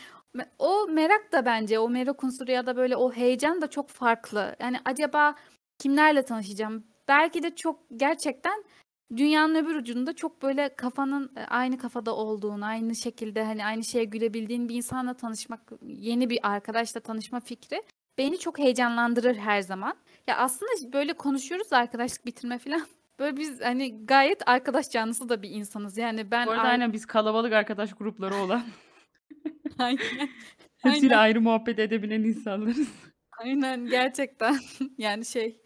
O merak da bence, o merak unsuru ya da böyle o heyecan da çok farklı. Yani acaba kimlerle tanışacağım? Belki de çok gerçekten dünyanın öbür ucunda çok böyle kafanın, eee, aynı kafada olduğun, aynı şekilde, hani, aynı şeye gülebildiğin bir insanla tanışmak, yeni bir arkadaşla tanışma fikri beni çok heyecanlandırır her zaman. Ya, aslında böyle konuşuyoruz arkadaşlık bitirme filan. Böyle biz, hani, gayet arkadaş canlısı da bir insanız. Yani ben Bu arada ar aynen biz kalabalık arkadaş grupları olan Aynen. hepsiyle Aynen. ayrı muhabbet edebilen insanlarız. Aynen gerçekten. Yani şey,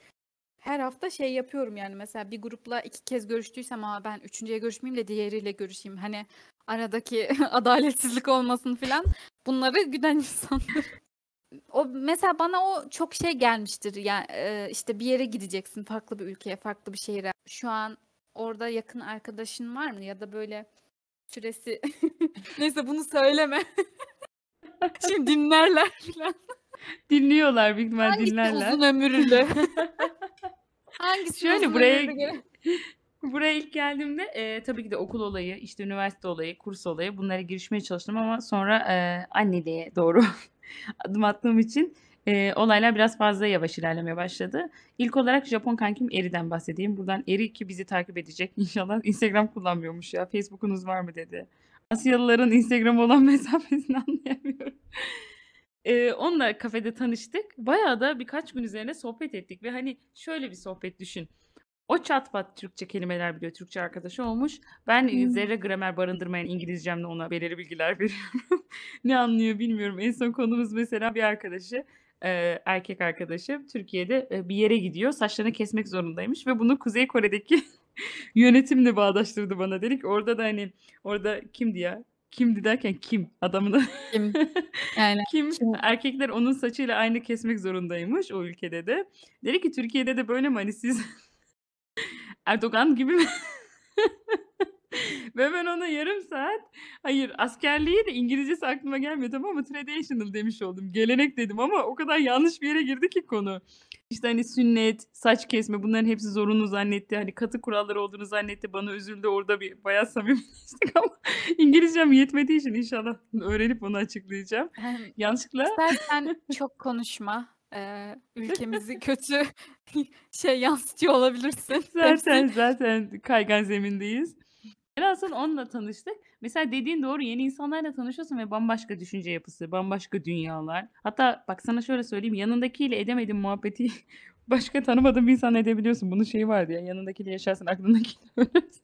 her hafta şey yapıyorum yani mesela bir grupla 2 kez görüştüysem, "A, ben 3'üncüye görüşmeyeyim de diğeriyle görüşeyim." Hani aradaki adaletsizlik olmasın filan. Bunları güden insanlarım. O mesela bana o çok şey gelmiştir. Ya, eee, işte bir yere gideceksin, farklı bir ülkeye, farklı bir şehre. Şu an orada yakın arkadaşın var mı? Ya da böyle süresi Neyse bunu söyleme. Şimdi dinlerler filan. Dinliyorlar, büyük ihtimal Hangisi dinlerler. uzun ömürlü? Hangisi Şöyle uzun buraya ömürlü gene? buraya ilk geldiğimde, eee, tabii ki de okul olayı, işte üniversite olayı, kurs olayı bunlara girişmeye çalıştım ama sonra, eee, anneliğe doğru adım attığım için, eee, olaylar biraz fazla yavaş ilerlemeye başladı. İlk olarak Japon kankim Eri'den bahsedeyim. Buradan Eri ki bizi takip edecek inşallah. Instagram kullanmıyormuş ya. "Facebook'unuz var mı?" dedi. Asyalıların Instagram'a olan mesafesini anlayamıyorum. Eee, onunla kafede tanıştık. Bayağı da birkaç gün üzerine sohbet ettik ve, hani, şöyle bir sohbet düşün. O çat pat Türkçe kelimeler biliyor, Türkçe arkadaşı olmuş. Ben, Hımm. zerre gramer barındırmayan İngilizcemle ona belirli bilgiler veriyorum. Ne anlıyor bilmiyorum. En son konumuz mesela bir arkadaşı, eee, erkek arkadaşım Türkiye'de, eee, bir yere gidiyor. Saçlarını kesmek zorundaymış ve bunu Kuzey Kore'deki yönetimle bağdaştırdı bana. Dedi ki orada da, hani, orada kimdi ya? Kimdi derken kim? Adamın adı Kim? Yani Kim? kim? Erkekler onun saçıyla aynı kesmek zorundaymış o ülkede de. Dedi ki "Türkiye'de de böyle mi? Hani siz Erdoğan gibi mi?" Ve ben ona yarım saat hayır askerliği de İngilizcesi aklıma gelmiyor tamam mı? Traditional demiş oldum. Gelenek dedim ama o kadar yanlış bir yere girdi ki konu. İşte, hani, sünnet, saç kesme bunların hepsi zorunlu zannetti. Hani, katı kuralları olduğunu zannetti. Bana üzüldü. Orada bir bayağı samimileştik ama İngilizcem yetmediği için inşallah öğrenip onu açıklayacağım. Yanlışlıkla istersen çok konuşma. Eee, ülkemizi kötü şey yansıtıyor olabilirsin. Zaten, zaten kaygan zemindeyiz. Velhasıl onunla tanıştık. Mesela dediğin doğru, yeni insanlarla tanışıyorsun ve bambaşka düşünce yapısı, bambaşka dünyalar. Hatta bak sana şöyle söyleyeyim, yanındakiyle edemediğin muhabbeti başka tanımadığın bir insanla edebiliyorsun. Bunun şeyi vardı ya, yanındakiyle yaşarsın, aklındakiyle ölürsün.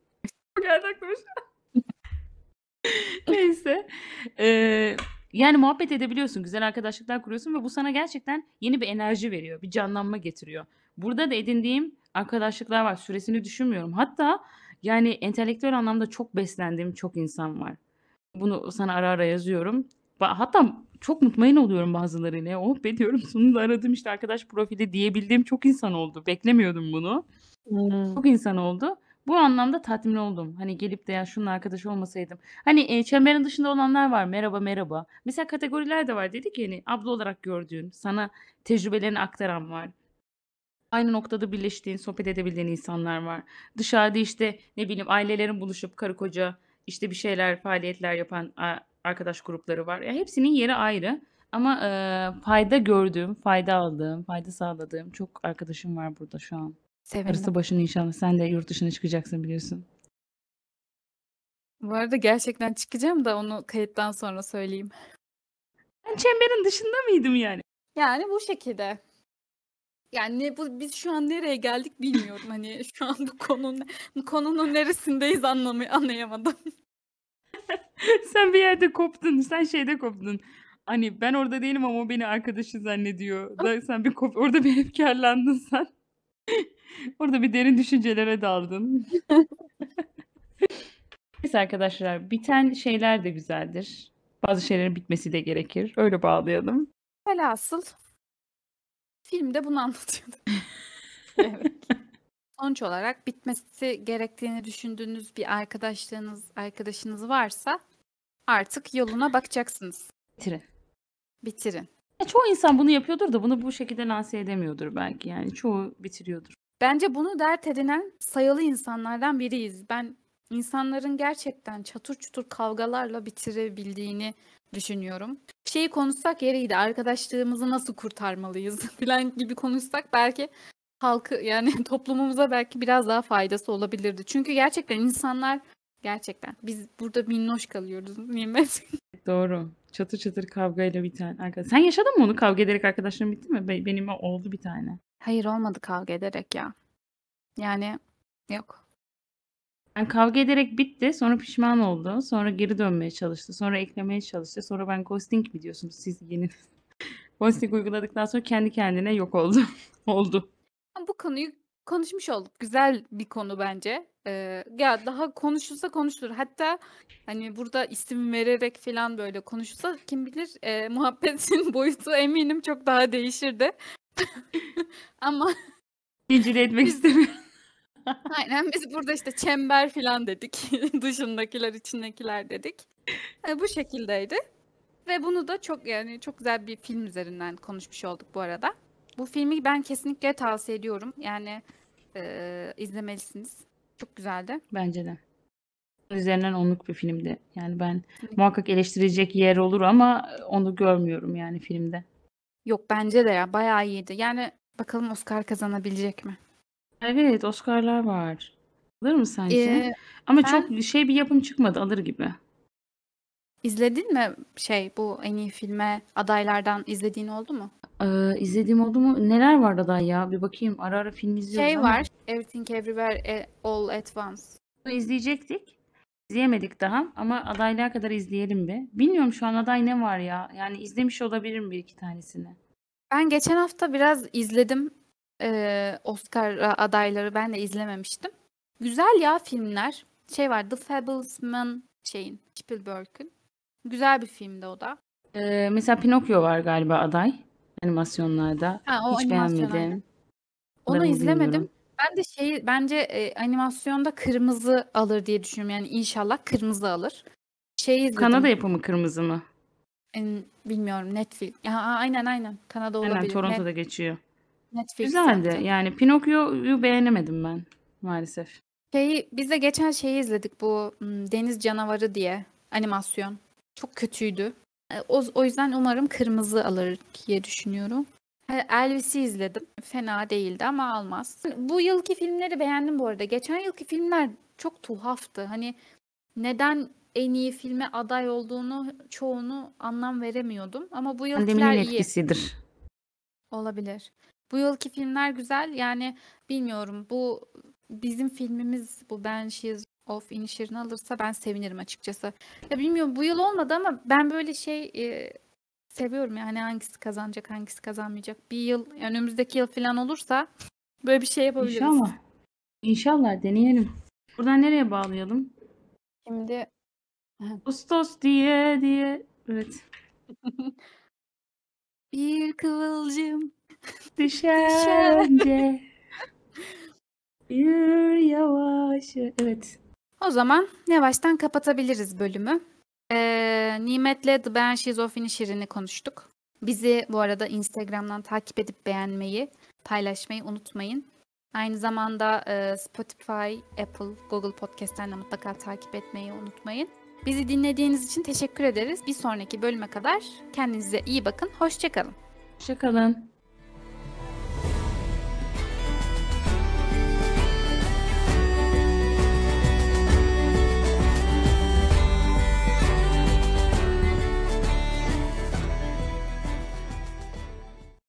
Geldi aklıma şu. Neyse. Eee, yani muhabbet edebiliyorsun, güzel arkadaşlıklar kuruyorsun ve bu sana gerçekten yeni bir enerji veriyor, bir canlanma getiriyor. Burada da edindiğim arkadaşlıklar var. Süresini düşünmüyorum. Hatta, yani entelektüel anlamda çok beslendiğim çok insan var. Bunu sana ara ara yazıyorum. Hatta çok mutmain oluyorum bazılarıyla. Oh be diyorum sonunda aradığım işte arkadaş profili diyebildiğim çok insan oldu. Beklemiyordum bunu. Hımm. Çok insan oldu. Bu anlamda tatmin oldum. Hani gelip de ya şunun arkadaşı olmasaydım. Hani, eee, çemberin dışında olanlar var. Merhaba, merhaba. Mesela kategoriler de var. Dedik ya hani abla olarak gördüğün, sana tecrübelerini aktaran var. Aynı noktada birleştiğin, sohbet edebildiğin insanlar var. Dışarıda işte, ne bileyim, ailelerin buluşup karı koca, işte, bir şeyler, faaliyetler yapan arkadaş grupları var. Ya hepsinin yeri ayrı ama, eee, fayda gördüğüm, fayda aldığım, fayda sağladığım çok arkadaşım var burada şu an. Sevindim. başına inşallah. Sen de yurt dışına çıkacaksın biliyorsun. Bu arada gerçekten çıkacağım da onu kayıttan sonra söyleyeyim. Ben çemberin dışında mıydım yani? Yani bu şekilde. Yani bu biz şu an nereye geldik bilmiyorum. Hani şu an bu konunun konunun neresindeyiz anlamı anlayamadım. Sen bir yerde koptun. Sen şeyde koptun. Hani ben orada değilim ama o beni arkadaşı zannediyor. Da sen bir kop orada bir efkârlandın sen. Orada bir derin düşüncelere daldın. Neyse arkadaşlar, biten şeyler de güzeldir. Bazı şeylerin bitmesi de gerekir. Öyle bağlayalım. Velhasıl film de bunu anlatıyordu. Evet. Sonuç olarak bitmesi gerektiğini düşündüğünüz bir arkadaşlığınız, arkadaşınız varsa artık yoluna bakacaksınız. Bitirin. Bitirin. Ya çoğu insan bunu yapıyordur da bunu bu şekilde lanse edemiyordur belki yani. Çoğu bitiriyordur. Bence bunu dert edinen sayılı insanlardan biriyiz. Ben insanların gerçekten çatır çutur kavgalarla bitirebildiğini düşünüyorum. Şeyi konuşsak yeriydi. Arkadaşlığımızı nasıl kurtarmalıyız falan gibi konuşsak belki halkı yani toplumumuza belki biraz daha faydası olabilirdi. Çünkü gerçekten insanlar gerçekten biz burada minnoş kalıyoruz nimet. Doğru. Çatır çatır kavgayla biten arkadaş. Sen yaşadın mı onu? Kavga ederek arkadaşların bitti mi? Be- Benim oldu bir tane. Hayır olmadı kavga ederek ya. Yani yok. Ben kavga ederek bitti. Sonra pişman oldu. Sonra geri dönmeye çalıştı. Sonra eklemeye çalıştı. Sonra ben ghosting mi diyorsunuz siz yeni? ghosting uyguladıktan sonra kendi kendine yok oldu. oldu. Bu konuyu konuşmuş olduk. Güzel bir konu bence. Ee, ya daha konuşulsa konuşulur. Hatta hani burada isim vererek falan böyle konuşulsa kim bilir e, muhabbetin boyutu eminim çok daha değişirdi. Ama İncil etmek istemiyorum. Aynen biz burada işte çember falan dedik. Dışındakiler, içindekiler dedik. E, bu şekildeydi. Ve bunu da çok yani çok güzel bir film üzerinden konuşmuş olduk bu arada. Bu filmi ben kesinlikle tavsiye ediyorum. Yani e, izlemelisiniz. Çok güzeldi. Bence de. Üzerinden onluk bir filmdi. Yani ben muhakkak eleştirecek yer olur ama onu görmüyorum yani filmde. Yok bence de ya bayağı iyiydi. Yani bakalım Oscar kazanabilecek mi? Evet, Oscar'lar var. Alır mı sence? Ee, Ama ben- çok şey bir yapım çıkmadı alır gibi. izledin mi şey bu en iyi filme adaylardan izlediğin oldu mu? Ee, izlediğim oldu mu? Neler var aday ya? Bir bakayım. Ara ara film izliyoruz Şey ama var. Everything Everywhere e, All at Once. bunu izleyecektik. İzleyemedik daha ama adaylığa kadar izleyelim bir. Bilmiyorum şu an aday ne var ya? Yani izlemiş olabilirim bir iki tanesini. Ben geçen hafta biraz izledim eee, Oscar adayları. Ben de izlememiştim. Güzel ya filmler. Şey var The Fablesman şeyin Spielberg'ün. Güzel bir filmdi o da. Ee, mesela Pinokyo var galiba aday animasyonlarda. Ha, o Hiç animasyon aynen. beğenmedim. Onu Adlarını izlemedim. bilmiyorum. Ben de şeyi bence e, animasyonda kırmızı alır diye düşünüyorum. Yani inşallah kırmızı alır. Şeyi izledim. Kanada yapımı kırmızı mı? En- bilmiyorum Netflix. Ya, aynen aynen. Kanada Aynen olabilir. Toronto'da Net- geçiyor. Netflix Güzeldi. Yani Pinokyo'yu beğenemedim ben maalesef. Şeyi, biz de geçen şeyi izledik bu m, Deniz Canavarı diye animasyon. Çok kötüydü. E, O, o yüzden umarım kırmızı alır diye düşünüyorum. E, Elvis'i izledim. Fena değildi ama almaz. Bu yılki filmleri beğendim bu arada. Geçen yılki filmler çok tuhaftı. Hani neden en iyi filme aday olduğunu çoğunu anlam veremiyordum. Ama bu yılkiler Pandeminin iyi. etkisidir. Olabilir. Bu yılki filmler güzel. Yani bilmiyorum bu bizim filmimiz bu Banshees of Inisherin alırsa ben sevinirim açıkçası. Ya bilmiyorum bu yıl olmadı ama ben böyle şey e, seviyorum yani hangisi kazanacak hangisi kazanmayacak. Bir yıl önümüzdeki yıl falan olursa böyle bir şey yapabiliriz. İnşallah. İnşallah deneyelim. Buradan nereye bağlayalım? Şimdi Ağustos diye diye. Evet. bir kıvılcım Düşence. Yürü yavaş. Evet. O zaman yavaştan kapatabiliriz bölümü. Ee, Nimet'le The Banshees of Inisherin'i konuştuk. Bizi bu arada Instagram'dan takip edip beğenmeyi, paylaşmayı unutmayın. Aynı zamanda e, Spotify, Apple, Google Podcast'ten de mutlaka takip etmeyi unutmayın. Bizi dinlediğiniz için teşekkür ederiz. Bir sonraki bölüme kadar kendinize iyi bakın. Hoşçakalın. Hoşçakalın.